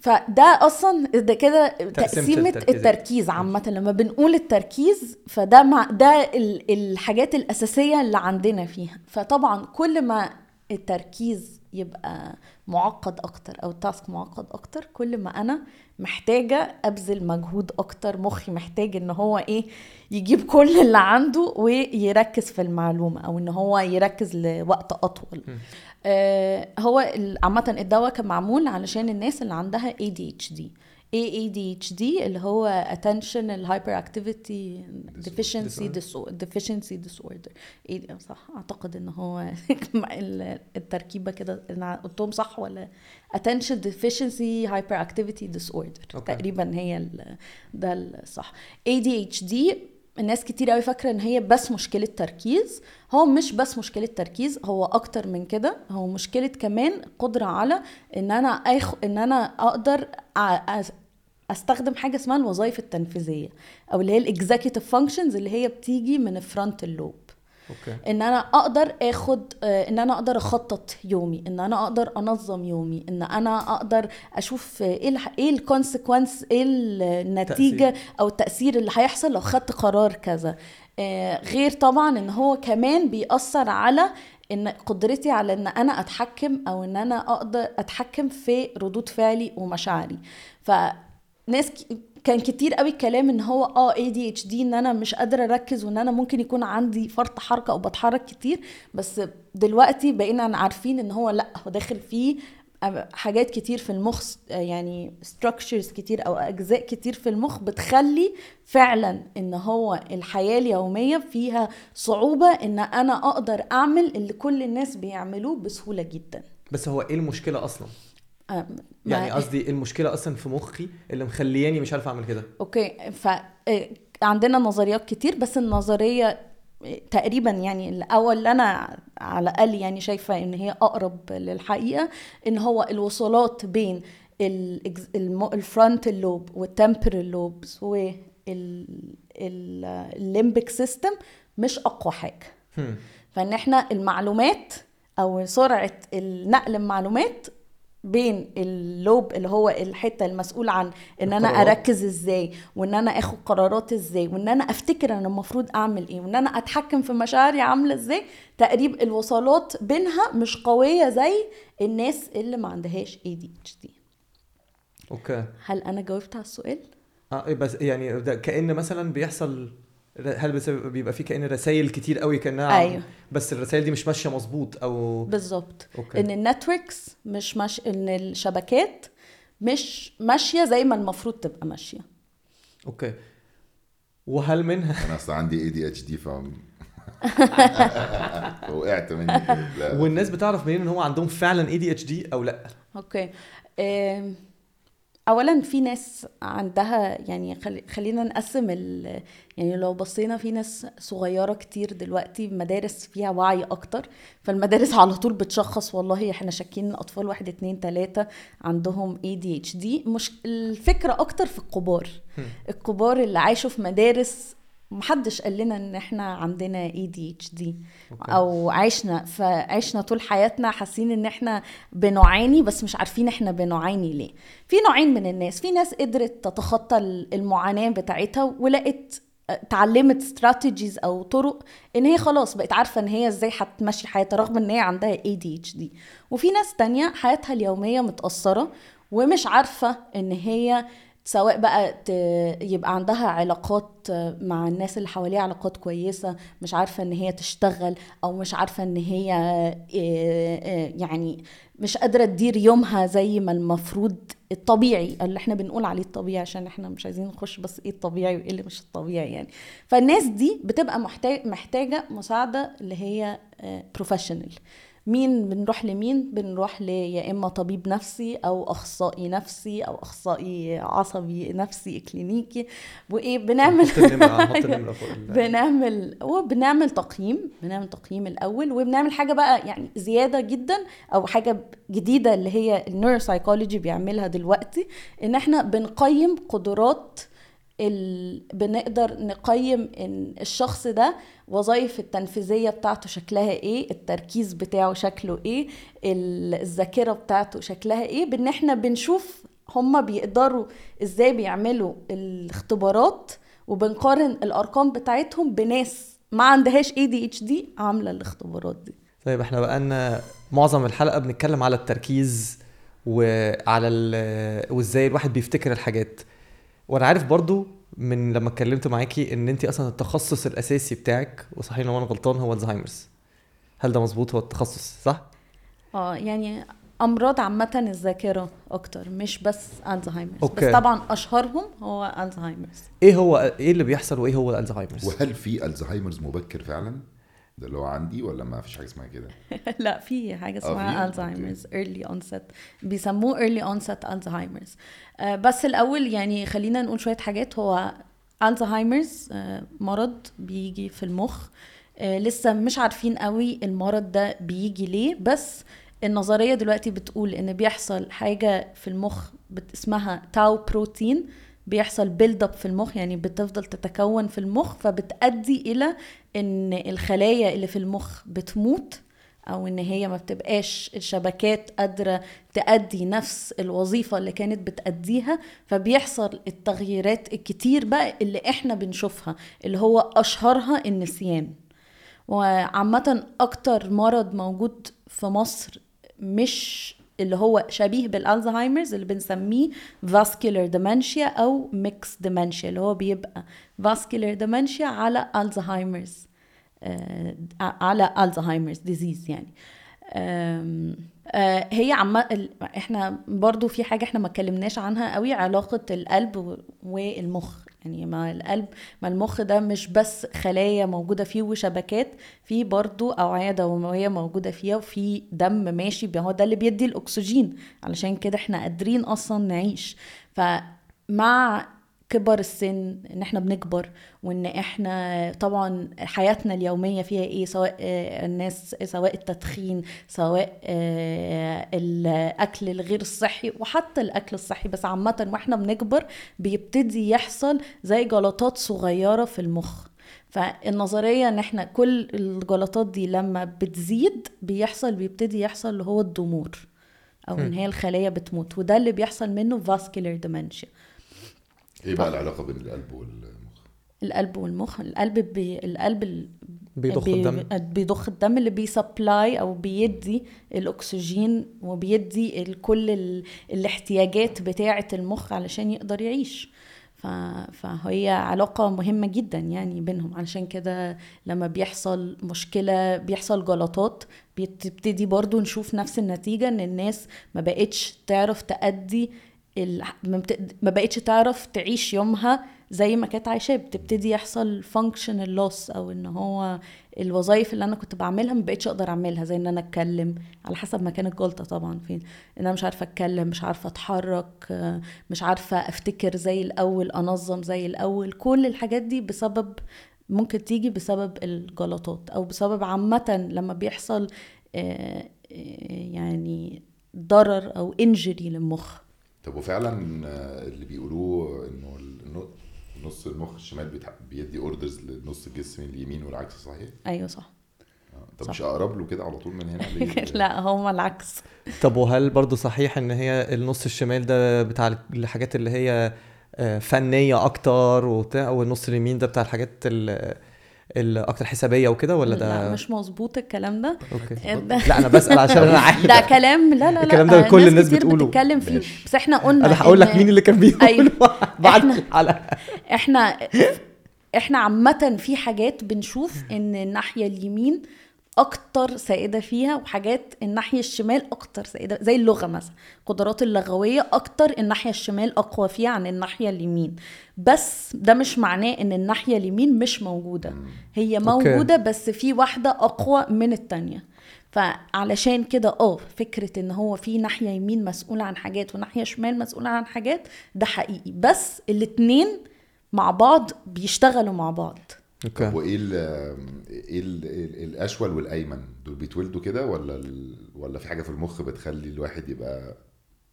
S1: فده أصلا ده كده تقسيمة
S4: التركيز.
S1: التركيز عامة. لما بنقول التركيز فده مع ده ال- الحاجات الأساسية اللي عندنا فيها. فطبعا كل ما التركيز يبقى معقد أكتر أو التاسك معقد أكتر كل ما أنا محتاجة أبذل مجهود أكتر. مخي محتاج إن هو إيه يجيب كل اللي عنده ويركز في المعلومة أو إن هو يركز لوقت أطول. هو عامه الدواء كان معمول علشان الناس اللي عندها ADHD ADHD اللي هو attention hyperactivity deficiency
S2: Disorder.
S1: disorder deficiency disorder إيه صح اعتقد ان هو ال- التركيبه كده أنا قلتهم صح ولا attention deficiency hyperactivity disorder
S4: أوكي.
S1: تقريبا هي ده الصح ADHD الناس كتير قوي فاكرة إن هي بس مشكلة تركيز. هو مش بس مشكلة تركيز هو أكتر من كده. هو مشكلة كمان قدرة على إن أنا اخ إن أنا أقدر أ- أستخدم حاجة اسمها الوظائف التنفيذية أو اللي هي ال executive functions اللي هي بتيجي من ال frontal
S4: lobe
S1: okay إن أنا أقدر آخد آه، إن أنا أقدر أخطط يومي إن أنا أقدر أنظم يومي إن أنا أقدر أشوف آه، إيه إيه ال consequence إيه النتيجة
S4: تأثير.
S1: أو التأثير اللي هيحصل لو خدت قرار كذا. آه، غير طبعا إن هو كمان بيأثر على إن قدرتي على إن أنا أتحكم أو إن أنا أقدر أتحكم في ردود فعلي ومشاعري. فناس كان كتير قوي الكلام إن هو آه ADHD إن أنا مش قادرة أركز وإن أنا ممكن يكون عندي فرط حركة أو بتحرك كتير. بس دلوقتي بقينا عارفين إن هو لأ هو داخل فيه حاجات كتير في المخ يعني structures كتير أو أجزاء كتير في المخ بتخلي فعلا إن هو الحياة اليومية فيها صعوبة إن أنا أقدر أعمل اللي كل الناس بيعملوه بسهولة جدا.
S4: بس هو إيه
S1: المشكلة أصلا؟
S4: يعني قصدي المشكلة أصلا في مخي اللي مخلياني مش عارف أعمل كده.
S1: أوكي ف إيه، عندنا نظريات كتير بس النظرية إيه، تقريبا يعني الأول اللي أنا على الأقل يعني شايفة إن هي أقرب للحقيقة إن هو الوصلات بين ال frontal lobe وال temporal lobes وال limbic system
S4: مش
S1: أقوى حاجة. فإن إحنا المعلومات أو سرعة النقل المعلومات بين ال lobe اللي هو الحتة المسؤول عن إن
S4: أنا.
S1: أركز إزاي وإن أنا آخد قرارات إزاي وإن أنا أفتكر أنا المفروض أعمل إيه وإن أنا أتحكم في مشاعري عاملة إزاي تقريب الوصلات بينها مش قوية زي الناس اللي ما عندهاش ADHD
S4: okay.
S1: هل أنا جاوبت على السؤال؟
S4: آه إيه بس يعني ده كأن مثلا بيحصل هل بس- بيبقى في كأن رسائل كتير قوي كأنها
S1: أيوه.
S4: بس الرسائل دي مش ماشية مظبوط أو
S1: بالظبط.
S4: Okay.
S1: إن ال networks مش مش إن الشبكات مش ماشية زي ما المفروض تبقى ماشية.
S4: Okay. وهل منها
S2: أنا أصلا عندي ADHD ف *laughs* وقعت مني. لا.
S4: والناس بتعرف منين إن هو عندهم فعلا ADHD أو
S1: لأ؟ Okay. اولا في ناس عندها يعني خلي خلينا نقسم ال يعني لو بصينا في ناس صغيرة كتير دلوقتي مدارس فيها وعي أكتر فالمدارس على طول بتشخص والله إحنا شاكين الاطفال واحد اتنين تلاتة عندهم ADHD مش الفكرة أكتر في الكبار. الكبار اللي عايشوا في مدارس محدش قال لنا إن إحنا عندنا ADHD
S4: أوكي.
S1: أو عشنا فعشنا طول حياتنا حاسين إن إحنا بنعاني بس مش عارفين إحنا بنعاني ليه في نوعين من الناس في ناس قدرت تتخطى المعاناة بتاعتها ولقت اتعلمت استراتيجيز أو طرق إن هي خلاص بقت عارفة إن هي إزاي هتمشي حياتها رغم إن هي عندها ADHD وفي ناس تانية حياتها اليومية متأثرة ومش عارفة إن هي سواء بقى. يبقى عندها علاقات مع الناس اللي حواليها علاقات كويسة مش عارفة إن هي تشتغل أو مش عارفة إن هي إيه، إيه، يعني مش قادرة تدير يومها زي ما المفروض الطبيعي اللي إحنا بنقول عليه الطبيعي عشان إحنا مش عايزين نخش بس إيه الطبيعي وإيه اللي مش الطبيعي يعني فالناس دي بتبقى محتاج محتاجة مساعدة اللي هي بروفيشنال مين بنروح لمين؟ بنروح ل يا إما طبيب نفسي أو أخصائي نفسي أو أخصائي عصبي نفسي كلينيكي. وإيه بنعمل *laughs* بنعمل وبنعمل تقييم بنعمل تقييم الأول وبنعمل حاجة بقى يعني زيادة جدا أو حاجة جديدة اللي هي النيوروسايكولوجي بيعملها دلوقتي إن إحنا بنقيم قدرات ال... بنقدر نقيم إن الشخص ده وظائف التنفيذية بتاعته شكلها إيه التركيز بتاعه شكله إيه ال- الذاكرة بتاعته شكلها إيه. بإن إحنا بنشوف هما بيقدروا إزاي بيعملوا الاختبارات وبنقارن الأرقام بتاعتهم بناس ما عندهاش ADHD عاملة الاختبارات دي.
S4: طيب إحنا بقالنا معظم الحلقة بنتكلم على التركيز وعلى وإزاي الواحد بيفتكر الحاجات. وأنا عارف برضو من لما اتكلمت معاكي ان انت أصلا التخصص الاساسي بتاعك وصحيح لو أنا غلطان هو الزهايمرز. هل ده مظبوط؟ هو التخصص صح؟
S1: آه يعني امراض عامة الذاكرة أكتر مش بس Alzheimer's.
S4: Okay.
S1: بس طبعا أشهرهم هو Alzheimer's.
S4: إيه هو إيه اللي بيحصل وايه هو ال Alzheimer's
S2: وهل في Alzheimer's مبكر فعلا؟ ده اللي هو عندي ولا ما فيش حاجة اسمها كده؟ *laughs*
S1: لا في حاجة
S2: في؟
S1: اسمها Alzheimer's early onset بيسموه early onset Alzheimer's آه، بس الأول يعني خلينا نقول شوية حاجات. هو Alzheimer's آه، مرض بيجي في المخ. آه، لسه مش عارفين قوي المرض ده بيجي ليه بس النظرية دلوقتي بتقول إن بيحصل حاجة في المخ اسمها tau protein بيحصل build up في المخ يعني بتفضل تتكون في المخ فبتؤدي إلى إن الخلايا اللي في المخ بتموت أو إن هي ما بتبقاش الشبكات قادرة تأدي نفس الوظيفة اللي كانت بتأديها. فبيحصل التغييرات الكتير بقى اللي إحنا بنشوفها اللي هو أشهرها النسيان. وعامة أكتر مرض موجود في مصر مش اللي هو شبيه بال Alzheimer's اللي بنسميه vascular dementia أو mixed dementia اللي هو بيبقى vascular dementia على Alzheimer's آه، على Alzheimer's disease يعني. آه، هي عم إحنا برضو في حاجة إحنا ما اتكلمناش عنها قوي علاقة القلب والمخ. يعني ما القلب ما المخ ده مش بس خلايا موجودة فيه وشبكات في برضو أوعية دموية موجودة فيها وفي دم ماشي هو ده اللي بيدي الأكسجين علشان كده إحنا قادرين أصلا نعيش. فمع كبر السن إن إحنا بنكبر وإن إحنا طبعا حياتنا اليومية فيها إيه؟ سواء آه، الناس سواء التدخين سواء آه، الأكل الغير الصحي وحتى الأكل الصحي. بس عامة وإحنا بنكبر بيبتدي يحصل زي جلطات صغيرة في المخ. فالنظرية إن إحنا كل الجلطات دي لما بتزيد بيحصل بيبتدي يحصل اللي هو الضمور أو إن هي الخلايا بتموت. وده اللي بيحصل منه vascular dementia.
S2: إيه بقى العلاقة بين القلب والمخ
S1: القلب والمخ القلب بي... القلب ال...
S4: بيضخ
S1: بي...
S4: الدم
S1: بيضخ الدم اللي بي supply أو بيدي الأكسجين وبيدي. كل ال... الاحتياجات بتاعة المخ علشان يقدر يعيش ف... فهي علاقة مهمة جدا يعني بينهم علشان كده لما بيحصل مشكلة بيحصل جلطات بتبتدي برضو نشوف نفس النتيجة إن الناس ما بقتش تعرف تأدي. ما بقتش تعرف تعيش يومها زي ما كانت عايشاه بتبتدي يحصل functional loss أو إن هو الوظائف اللي أنا كنت بعملها ما بقتش أقدر أعملها زي إن أنا أتكلم. على حسب مكان الجلطه طبعا. فين إن أنا مش عارفة أتكلم مش عارفة أتحرك مش عارفة أفتكر زي الأول أنظم زي الأول. كل الحاجات دي بسبب ممكن تيجي بسبب الجلطات أو بسبب عامة لما بيحصل آه، آه، يعني ضرر أو انجري للمخ.
S2: طب وفعلا آه، اللي بيقولوه إنه نص المخ الشمال بيدي اوردرز لنص الجسم اليمين والعكس صحيح؟
S1: أيوه صح
S2: آه، طب
S1: صح.
S2: مش أقرب له كده على طول من هنا؟ *laughs*
S1: لا هما العكس
S4: طب وهل برضو صحيح إن هي النص الشمال ده بتاع الحاجات اللي هي آه، فنية أكتر وبتاع والنص اليمين ده بتاع الحاجات ال- الأكتر حسابية وكده ولا ده؟
S1: لا مش مظبوط الكلام ده.
S4: أوكي.
S1: ده-
S4: لا أنا بسأل عشان أنا *laughs* عارف.
S1: ده كلام لا لا لا
S4: الكلام ده
S1: آه،
S4: كل
S1: ناس
S4: الناس
S1: كتير
S4: بتقوله.
S1: بتتكلم فيه. بس إحنا قلنا
S4: أنا هقول لك مين اللي كان بيقول
S1: أيوة. *laughs*
S4: بعد الحلقة
S1: إحنا إحنا عامة في حاجات بنشوف إن الناحية اليمين أكتر سائدة فيها وحاجات الناحية الشمال أكتر سائدة زي اللغة مثلا. قدرات اللغوية أكتر الناحية الشمال أقوى فيها عن الناحية اليمين. بس ده مش معناه إن الناحية اليمين مش موجودة. هي
S4: أوكي.
S1: موجودة بس في واحدة أقوى من التانية. فعلشان كده آه فكرة إن هو في ناحية يمين مسؤولة عن حاجات وناحية شمال مسؤولة عن حاجات ده حقيقي. بس الاتنين مع بعض بيشتغلوا مع بعض.
S4: أوكي.
S2: وإيه ال إيه ال ال- الأشول والأيمن؟ دول بيتولدوا كده ولا ال ولا في حاجة في المخ بتخلي الواحد يبقى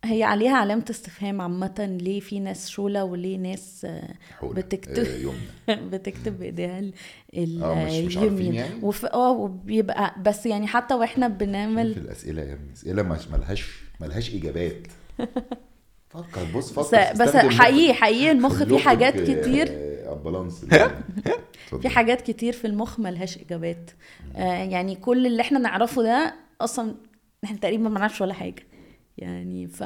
S1: هي عليها علامة استفهام عامة ليه في ناس شولة وليه ناس بتكتب
S2: آه، *laughs*
S1: بتكتب بإيديها
S2: آه،
S1: اليمين.
S2: يعني؟
S1: آه وبيبقى بس يعني حتى وإحنا
S2: في
S1: بنعمل
S2: الأسئلة يا ابني أسئلة مش ملهاش ملهاش إجابات. *laughs* فكر بص
S1: بس,
S2: فكر
S1: بس
S2: استخدم
S1: حقيقي. حقيقي المخ فيه حاجات
S2: آه،
S1: كتير.
S2: آه، البالانس *laughs*
S1: في حاجات كتير في المخ ملهاش إجابات. آه يعني كل اللي إحنا نعرفه ده أصلا إحنا تقريبا ما نعرفش ولا حاجة. يعني ف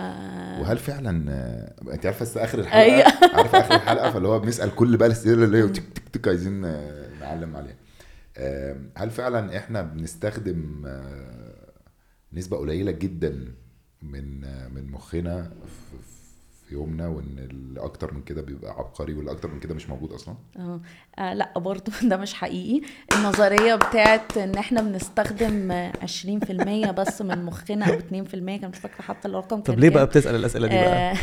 S2: وهل فعلا آه، أنت عارفة بس آخر الحلقة؟
S1: أيوة. *laughs*
S2: عارفة آخر الحلقة؟ فاللي هو بنسأل كل بقى الأسئلة اللي هي تك تك تك عايزين آه، نعلم عليها. آه، هل فعلا إحنا بنستخدم آه، نسبة قليلة جدا من من مخنا في في يومنا وإن اللي أكتر من كده بيبقى عبقري واللي أكتر من كده مش موجود أصلا.
S1: آه. آه، لأ برضو *laughs* ده مش حقيقي. النظرية بتاعت إن إحنا بنستخدم آه، 20% بس من مخنا أو 2% كان مش فاكرة حتى الرقم
S4: طب ليه. بقى بتسأل الأسئلة دي بقى؟
S1: آه،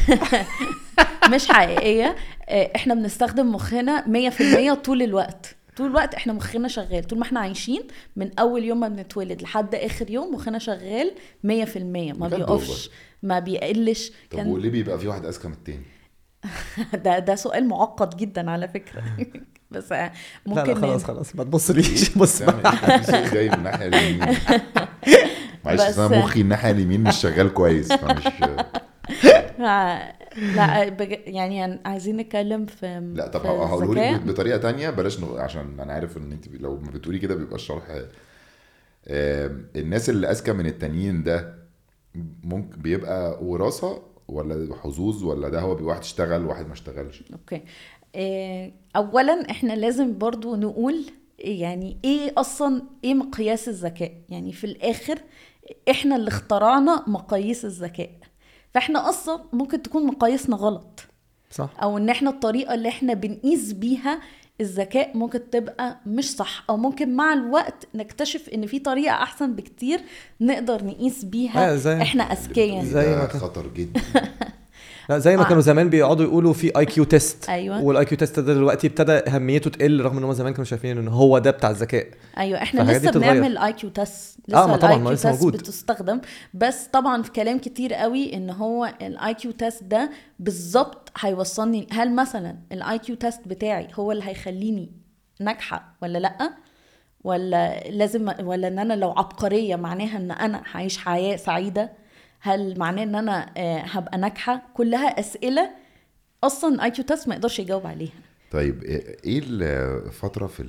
S1: *laughs* مش حقيقية. آه، إحنا بنستخدم مخنا 100% طول الوقت. طول الوقت إحنا مخنا شغال. طول ما إحنا عايشين من أول يوم ما بنتولد لحد آخر يوم مخنا شغال 100% ما بيقفش ما بيقلش.
S2: طب
S1: كان
S2: وليه بيبقى في واحد أذكى من التاني؟ *laughs*
S1: ده ده سؤال معقد جدا على فكرة. *laughs* بس آه،
S4: لا
S1: ممكن
S4: لا خلاص خلاص ما تبصليش *laughs* بص.
S2: إيه؟ جاي من الناحية اليمين. معلش أنا مخي الناحية اليمين مش شغال كويس فمش
S1: آه، لا بج... يعني عايزين نتكلم في
S2: لا طب هقوله. لك بطريقة تانية بلاش نغ... عشان أنا عارف إن أنت لو ما بتقولي كده بيبقى الشرح الناس اللي أذكى من التانيين ده ممكن بيبقى وراثة ولا حظوظ ولا ده هو واحد اشتغل وواحد ما اشتغلش؟
S1: أوكي. آه، اولا إحنا لازم برضو نقول يعني إيه أصلا إيه مقياس الذكاء؟ يعني في الآخر إحنا اللي اخترعنا مقاييس الذكاء. فاحنا أصلا ممكن تكون مقاييسنا غلط.
S4: صح.
S1: أو ان إحنا الطريقة اللي إحنا بنقيس بيها الذكاء ممكن تبقى مش صح. أو ممكن مع الوقت نكتشف ان في طريقة احسن بكتير نقدر نقيس
S4: آه،
S1: بيها
S4: زي-
S1: إحنا أذكياء.
S4: زي ما
S2: خطر جدا. *laughs*
S4: لا زي ما
S1: آه.
S4: كانوا زمان بيقعدوا يقولوا في IQ test
S1: أيوة.
S4: وال IQ test ده دلوقتي ابتدى أهميته تقل رغم إن هم زمان كانوا شايفين إن هو ده بتاع الذكاء أيوه إحنا
S1: لسه. بنعمل IQ test
S4: آه،
S1: لسه
S4: ما طبعاً،
S1: ال I
S4: ما
S1: Q
S4: لسه
S1: test
S4: موجود.
S1: بتستخدم بس طبعا في كلام كتير قوي إن هو ال IQ test ده بالظبط هيوصلني هل مثلا ال IQ test بتاعي هو اللي هيخليني ناجحة ولا لأ ولا لازم ولا إن أنا لو عبقرية معناها إن أنا هعيش حياة سعيدة هل معناه إن أنا آه، هبقى ناجحة؟ كلها أسئلة أصلا ال IQ test ما يقدرش يجاوب عليها.
S2: طيب إيه الفترة في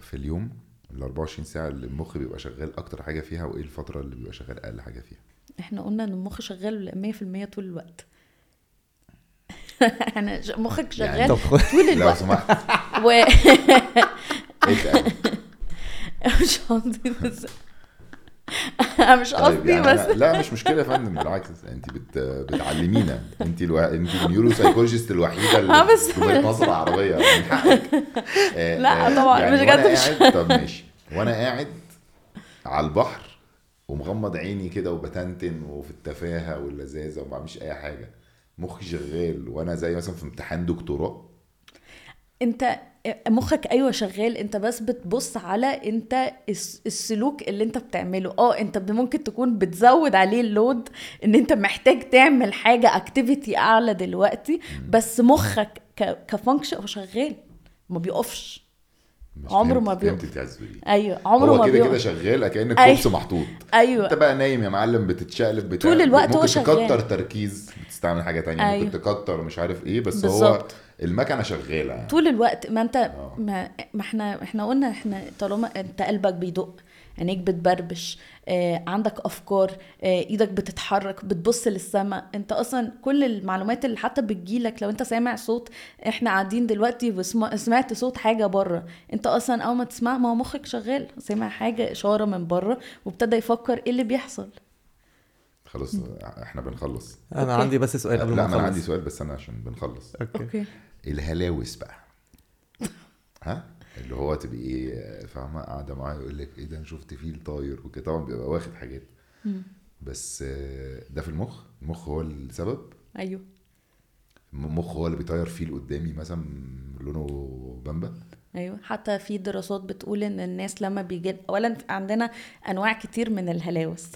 S2: في اليوم ال 24 ساعة اللي المخ بيبقى شغال أكتر حاجة فيها وإيه الفترة اللي بيبقى شغال أقل حاجة فيها؟
S1: إحنا قلنا إن المخ شغال 100% طول الوقت. *laughs* إحنا ش- مخك شغال
S4: طب خد-
S1: طول
S2: لو
S1: الوقت
S2: سمحت.
S1: و *laughs* *laughs* مش أنا *laughs* مش
S2: طيب
S1: قصدي
S2: يعني
S1: بس.
S2: لا مش مشكلة يا فندم بالعكس انت بت بتعلمينا. انت ألو... انت النيورو سايكولوجيست الوحيدة اللي
S1: آه، بس-
S2: مصر العربيه *laughs* من حقك. آه،
S1: لا، طبعاً،
S2: يعني
S1: مش جد، مش-
S2: قاعد طب ماشي. وأنا قاعد على البحر ومغمض عيني كده وبتنتن وفي التفاهة واللذاذة وما بعملش أي حاجة. مخي شغال وأنا زي مثلا في امتحان دكتوراه.
S1: انت مخك أيوه شغال أنت بس بتبص على أنت الس- السلوك اللي أنت بتعمله آه أنت ممكن تكون بتزود عليه ال load إن أنت محتاج تعمل حاجة activity أعلى دلوقتي بس مخك كفانكشن هو شغال ما بيقفش عمره ما بيقف. أيوه عمره
S2: هو
S1: ما
S2: كده كده
S1: بيقف
S2: شغال كأن
S1: أيوة.
S2: الكورس محطوط
S1: أيوه
S2: أنت بقى نايم يا معلم بتتشقلب بتاع
S1: طول الوقت هو
S2: ممكن
S1: شغال.
S2: تكتر تركيز بتستعمل حاجة تانية
S1: أيوة.
S2: ممكن تكتر مش عارف إيه بس هو
S1: بالظبط.
S2: المكنة شغالة. يعني.
S1: طول الوقت ما انت
S2: آه.
S1: ما, ما إحنا إحنا قلنا إحنا طالما انت قلبك بيدق عينيك بتبربش آه، عندك أفكار آه، إيدك بتتحرك بتبص للسماء انت أصلا كل المعلومات اللي حتى بتجيلك لو انت سامع صوت إحنا قاعدين دلوقتي وسمعت صوت حاجة بره. انت أصلا أول ما تسمع ما هو مخك شغال سامع حاجة إشارة من بره وابتدى يفكر إيه اللي بيحصل.
S2: خلاص إحنا بنخلص.
S4: أنا
S1: أوكي.
S4: عندي بس سؤال قبل
S2: لا
S4: ما
S2: ما أنا عندي سؤال بس أنا عشان بنخلص.
S4: أوكي.
S1: أوكي.
S2: الهلاوس بقى. ها؟ اللي هو تبقي إيه فاهمة؟ قاعدة معاه يقول لك إيه ده؟ أنا شفت فيل طاير وكده. طبعا بيبقى واخد حاجات. بس ده في المخ؟ المخ هو السبب؟
S1: أيوه.
S2: المخ هو اللي بيطير فيل قدامي مثلا لونه بامبا؟
S1: أيوه. حتى في دراسات بتقول إن الناس لما بيجي اولا عندنا أنواع كتير من الهلاوس.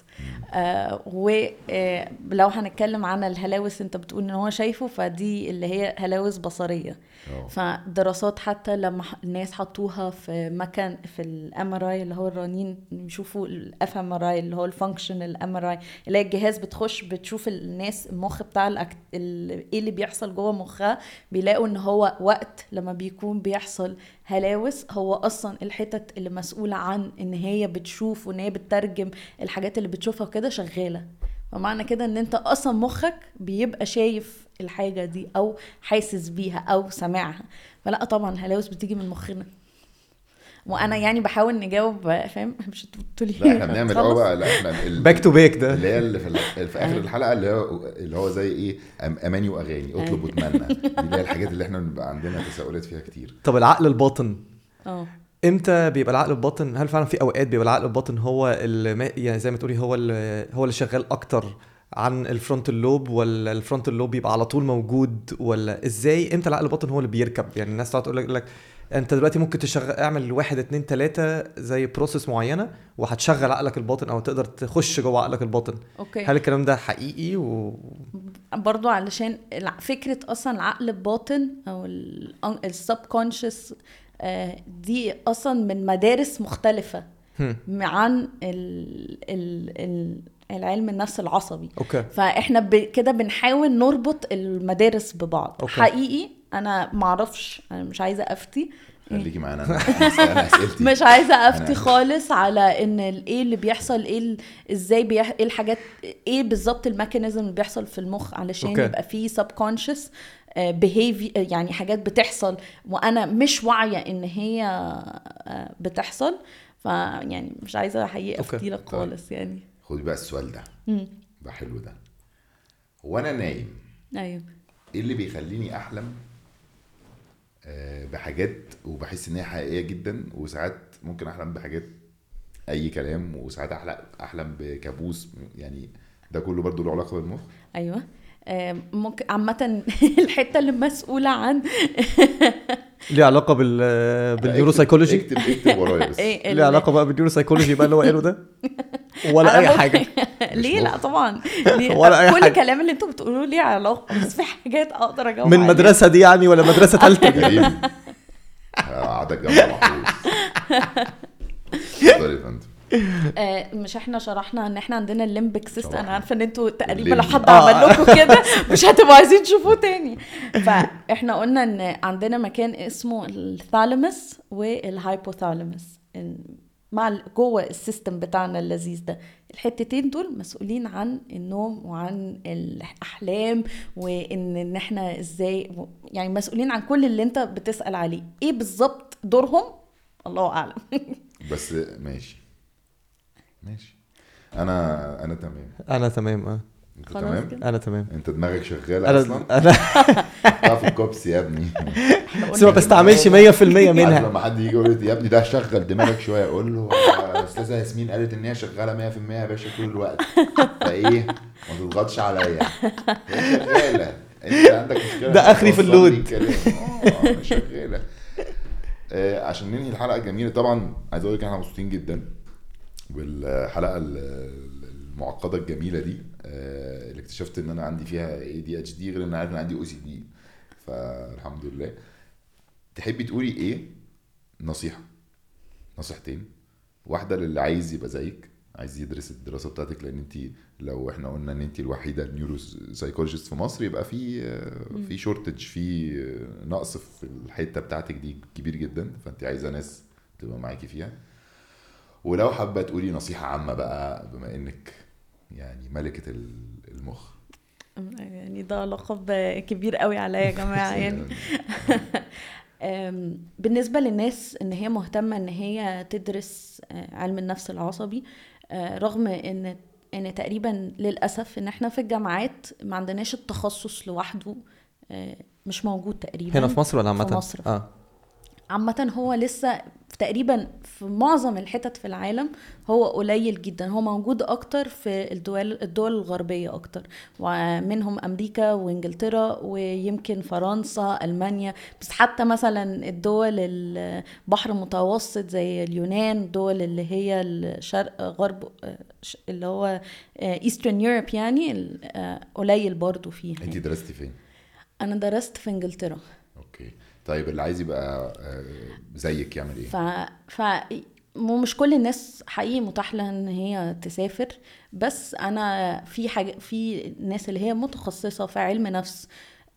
S1: آه ولو هنتكلم عن الهلاوس أنت بتقول إن هو شايفه فدي اللي هي هلاوس بصرية.
S2: آه
S1: فدراسات حتى لما الناس حطوها في مكان في ال MRI اللي هو الرنين بيشوفوا ال fMRI اللي هو ال functional MRI اللي هي الجهاز بتخش بتشوف الناس المخ بتاع ال act... ال... إيه اللي بيحصل جوه مخها. بيلاقوا إن هو وقت لما بيكون بيحصل هلاوس هو أصلا الحتت اللي مسؤولة عن إن هي بتشوف وإن هي بتترجم الحاجات اللي بتشوفها كده شغالة. فمعنى كده إن أنت أصلا مخك بيبقى شايف الحاجة دي أو حاسس بيها أو سامعها. فلا طبعا الهلاوس بتيجي من مخنا. وأنا يعني بحاول نجاوب فاهم؟ *laughs* مش أنتوا قلتوا لي
S2: لا إحنا *laughs* بنعمل
S1: أه؟
S2: بقى لا إحنا
S4: back to back ده.
S2: اللي هي اللي في, ال- في آخر الحلقة اللي هو اللي هو زي إيه أماني وأغاني اطلب واتمنى. *laughs* دي اللي هي الحاجات اللي إحنا بنبقى عندنا تساؤلات فيها كتير.
S4: طب العقل الباطن؟
S1: آه
S4: إمتى بيبقى العقل الباطن؟ هل فعلا في أوقات بيبقى العقل الباطن هو اللي يعني زي ما تقولي هو اللي هو اللي شغال أكتر عن ال frontal lobe ولا ال frontal lobe بيبقى على طول موجود ولا إزاي؟ إمتى العقل الباطن هو اللي بيركب؟ يعني الناس تقعد تقول لك- لك انت دلوقتي ممكن تشغل اعمل واحد اتنين تلاتة زي process معينة وهتشغل عقلك الباطن أو تقدر تخش جوه عقلك الباطن.
S1: أوكي.
S4: هل الكلام ده حقيقي و...
S1: برضو علشان فكرة أصلا العقل الباطن أو ال subconscious دي أصلا من مدارس مختلفة.
S4: هم.
S1: عن ال ال ال العلم النفس العصبي
S4: أوكي
S1: فإحنا ب- كده بنحاول نربط المدارس ببعض
S4: أوكي.
S1: حقيقي أنا معرفش أنا مش عايزة أفتي
S2: خليكي *laughs* معانا أنا أنا-
S1: مش عايزة أفتي
S2: أنا-
S1: خالص على إن ال- إيه اللي بيحصل إيه إزاي بيح... إيه الحاجات إيه بالظبط ال mechanism اللي بيحصل في المخ علشان
S4: أوكي.
S1: يبقى فيه subconscious behavior يعني حاجات بتحصل وأنا مش واعية إن هي آه، بتحصل فيعني مش عايزة حقيقه
S4: أوكي.
S1: أفتي لك
S2: طيب.
S1: خالص يعني
S2: خدي بقى السؤال ده. ده حلو ده. وأنا نايم.
S1: أيوه.
S2: إيه اللي بيخليني أحلم؟ آه، بحاجات وبحس إن هي حقيقية جدا وساعات ممكن أحلم بحاجات أي كلام وساعات احلم أحلم بكابوس يعني ده كله برضو له علاقة بالمخ.
S1: أيوه. آه، ممكن عامة *laughs* الحتة اللي مسؤولة عن *laughs*
S4: ليه علاقة بال بال neuropsychology
S2: اكتب اكتب ورايا بس. *laughs*
S1: إيه
S4: ليه علاقة بقى بال neuropsychology بقى اللي هو قاله ده؟ ولا
S1: أي
S4: حاجة. *laughs*
S1: ليه؟ لا. طبعا. *laughs* ليه؟
S4: ولا أي
S1: كل
S4: حاجة.
S1: الكلام اللي أنتوا بتقولوه ليه علاقة؟ بس في حاجات أقدر أجاوب
S4: من. مدرسة دي يعني ولا مدرسة ثالثه
S2: قعدك جنب محفوظ اتفضل يا فندم.
S1: آه، مش إحنا شرحنا إن إحنا عندنا ال limbic
S2: system.
S1: أنا عارفة إن أنتوا تقريبا. لو حد
S4: آه.
S1: عمل لكم كده. *laughs* مش هتبقوا عايزين تشوفوه تاني. فإحنا قلنا إن عندنا مكان اسمه ال thalamus وال hypothalamus مع جوه السيستم بتاعنا اللذيذ ده. الحتتين دول مسؤولين عن النوم وعن الأحلام وإن إن إحنا إزاي يعني مسؤولين عن كل اللي أنت بتسأل عليه. إيه بالظبط دورهم؟ الله أعلم. *laughs*
S2: بس ماشي. ماشي. أنا أنا تمام.
S4: أنا تمام آه.
S2: انت
S1: خلاص
S2: تمام؟
S1: كده.
S4: أنا تمام.
S2: انت دماغك شغالة أصلا؟
S4: أنا أنا *laughs*
S2: تعرف الكوبس يا ابني. *laughs*
S4: بس ما بستعملش 100%
S2: عارف
S4: منها.
S2: لما حد يجي يقول لي يا ابني ده شغل دماغك شوية. أقول له يا أستاذة ياسمين قالت إن هي شغالة 100% يا باشا طول الوقت. فإيه؟ ما تضغطش عليا. هي شغالة. أنت عندك مشكلة؟
S4: ده آخري في
S2: ال load. آه شغالة. آه، عشان ننهي الحلقة الجميلة طبعا عايز أقول لك إحنا مبسوطين جدا بالحلقة ال- المعقدة الجميلة دي. آه، اللي اكتشفت إن أنا عندي فيها ADHD غير إن أنا عارف إن عندي OCD فالحمد لله. تحبي تقولي إيه؟ نصيحة. نصيحتين. واحدة للي عايز يبقى زيك عايز يدرس الدراسة بتاعتك لأن انت لو إحنا قلنا إن انت الوحيدة ال neuropsychologist في مصر يبقى في آه، في shortage في آه، نقص في الحتة بتاعتك دي كبير جدا فانت عايزة ناس تبقى معاكي فيها. ولو حابة تقولي نصيحة عامة بقى بما إنك يعني ملكة ال- المخ.
S1: يعني ده لقب كبير قوي عليا يا جماعة *laughs* يعني. *laughs* أم، بالنسبة للناس إن هي مهتمة إن هي تدرس آه، علم النفس العصبي آه، رغم إن إن تقريبا للأسف إن إحنا في الجامعات ما عندناش التخصص لوحده آه، مش موجود تقريبا
S4: هنا في مصر ولا عامة؟
S1: في مصر.
S4: آه.
S1: عامة هو لسه تقريبا في معظم الحتت في العالم هو قليل جدا. هو موجود أكتر في الدول الدول الغربية أكتر. ومنهم أمريكا وإنجلترا ويمكن فرنسا ألمانيا. بس حتى مثلا الدول البحر المتوسط زي اليونان الدول اللي هي الشرق غرب اللي هو Eastern Europe يعني آه، قليل برضو فيها.
S2: انت درستي فين؟
S1: أنا درست في إنجلترا.
S2: okay. طيب اللي عايز يبقى آه، زيك يعمل إيه؟
S1: ف ف مش كل الناس حقيقي متاح لها إن هي تسافر بس أنا في حاجة في ناس اللي هي متخصصة في علم نفس.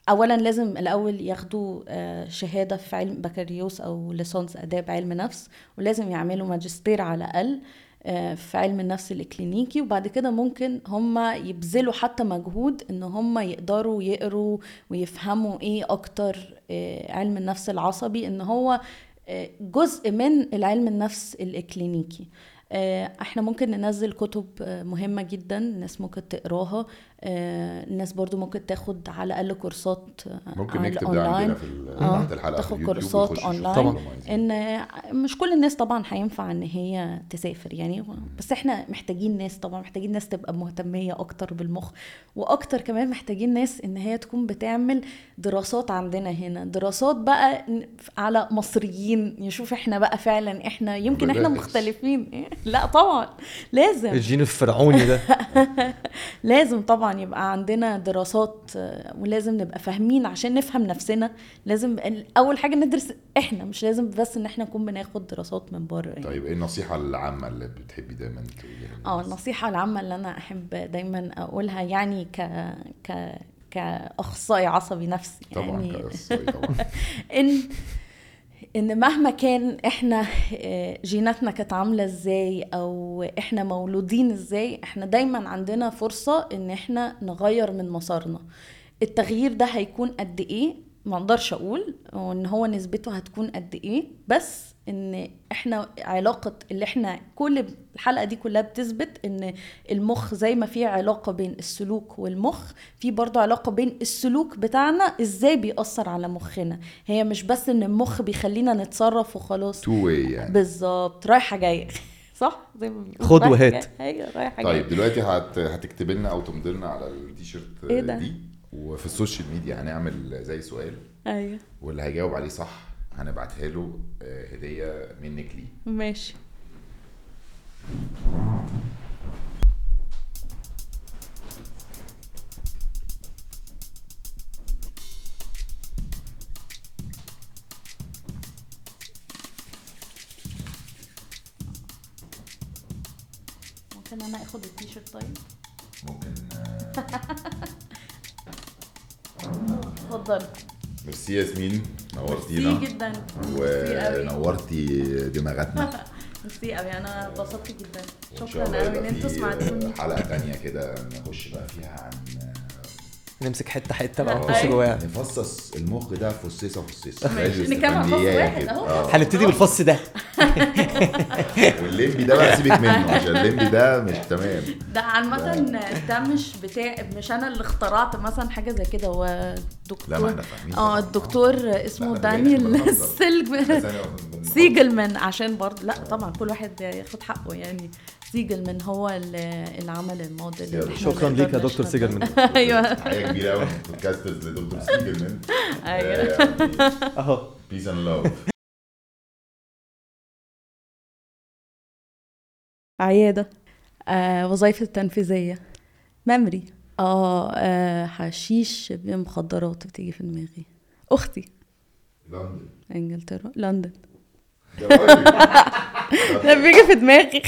S1: اولا لازم الأول ياخدوا آه، شهادة في علم بكالوريوس أو ليسانس آداب علم نفس ولازم يعملوا ماجستير على الأقل آه، في علم النفس الإكلينيكي. وبعد كده ممكن هم يبذلوا حتى مجهود إن هم يقدروا يقروا ويفهموا إيه أكتر علم النفس العصبي إن هو آه، جزء من العلم النفس الإكلينيكي. آه، إحنا ممكن ننزل كتب آه، مهمة جدا الناس ممكن تقراها. آه، الناس برضو ممكن تاخد على الأقل كورسات آه،
S2: ممكن
S1: على
S2: نكتب ده عندنا
S1: الأونلاين.
S2: في
S1: آه،
S2: تحت الحلقة
S1: تاخد كورسات
S2: لو عايزين.
S1: إن مش كل الناس طبعا هينفع إن هي تسافر يعني بس إحنا محتاجين ناس طبعا محتاجين ناس تبقى مهتمية أكتر بالمخ وأكتر كمان محتاجين ناس إن هي تكون بتعمل دراسات عندنا هنا. دراسات بقى على مصريين يشوف إحنا بقى فعلا إحنا يمكن
S2: إحنا.
S1: مختلفين. *laughs* لا طبعا لازم.
S4: الجين الفرعوني ده. *laughs*
S1: لازم طبعا. يبقى عندنا دراسات آه، ولازم نبقى فاهمين عشان نفهم نفسنا لازم أول حاجة ندرس إحنا مش لازم بس إن إحنا نكون بناخد دراسات من بره يعني.
S2: طيب إيه النصيحة العامة اللي بتحبي دايما تقوليها آه؟
S1: النصيحة العامة اللي أنا أحب دايما أقولها يعني ك ك كأخصائي عصبي نفسي
S2: طبعا
S1: يعني
S2: كأخصائي طبعا *laughs*
S1: إن إن مهما كان إحنا آه، جيناتنا كانت عاملة إزاي أو إحنا مولودين إزاي إحنا دايما عندنا فرصة إن إحنا نغير من مسارنا. التغيير ده هيكون قد إيه؟ ما أقدرش أقول وإن هو نسبته هتكون قد إيه بس إن إحنا علاقة اللي إحنا كل الحلقة دي كلها بتثبت إن المخ زي ما في علاقة بين السلوك والمخ في برضه علاقة بين السلوك بتاعنا إزاي بيأثر على مخنا. هي مش بس إن المخ بيخلينا نتصرف وخلاص.
S2: two way يعني.
S1: بالظبط. رايحة جاية. *laughs* صح؟ زي ما
S4: خد وهات.
S1: رايحة
S2: طيب دلوقتي هت... هتكتب لنا أو تمضي لنا على التيشيرت
S1: إيه ده؟
S2: دي وفي ال social media هنعمل زي سؤال.
S1: أيوه.
S2: واللي هيجاوب عليه صح هنبعتها له آه، هدية منك ليه.
S1: ماشي. ممكن أنا آخد التيشيرت طيب؟
S2: ممكن آه، *laughs*
S1: اتفضل.
S2: ميرسي ياسمين. نورتينا.
S1: جدا.
S2: ونورتي دماغاتنا. *laughs*
S1: ميرسي قوي. أنا اتبسطت جدا. شكرا قوي إن
S2: أنتوا
S1: سمعتوني.
S2: حلقة تانية كده نخش بقى فيها عن
S4: نمسك حتة حتة بقى
S1: أيوة.
S4: ونخش جواها
S2: نفصص المخ ده فصيصه فصيصه
S1: نكمل فص واحد. أهو.
S2: آه.
S4: هنبتدي بالفص ده *laughs*
S2: والليمبي ده بقى سيبك منه عشان الليمبي ده مش تمام
S1: ده عامة ده مش بتاع مش أنا اللي اخترعت مثلا حاجة زي كده هو دكتور
S2: لا ما إحنا فاهمين آه.
S1: الدكتور اسمه دانيال سيجلمان عشان برضه لا طبعا كل واحد ياخد حقه يعني سيجلمان هو اللي اللي عمل الموديل اللي
S4: شكرا ليك يا دكتور
S1: نشهد
S4: سيجلمان *laughs*
S1: أيوه.
S2: تحيه كبيرة قوي من بودكاسترز لدكتور سيجلمان
S1: أيوه. *laughs*
S4: أهو.
S2: peace and love
S1: عيادة. آه وظيفة تنفيذية ميموري آه, آه حشيش بمخدرات بتيجي في دماغي. أختي.
S2: لندن.
S1: إنجلترا. لندن. ده *laughs* بيجي في دماغي.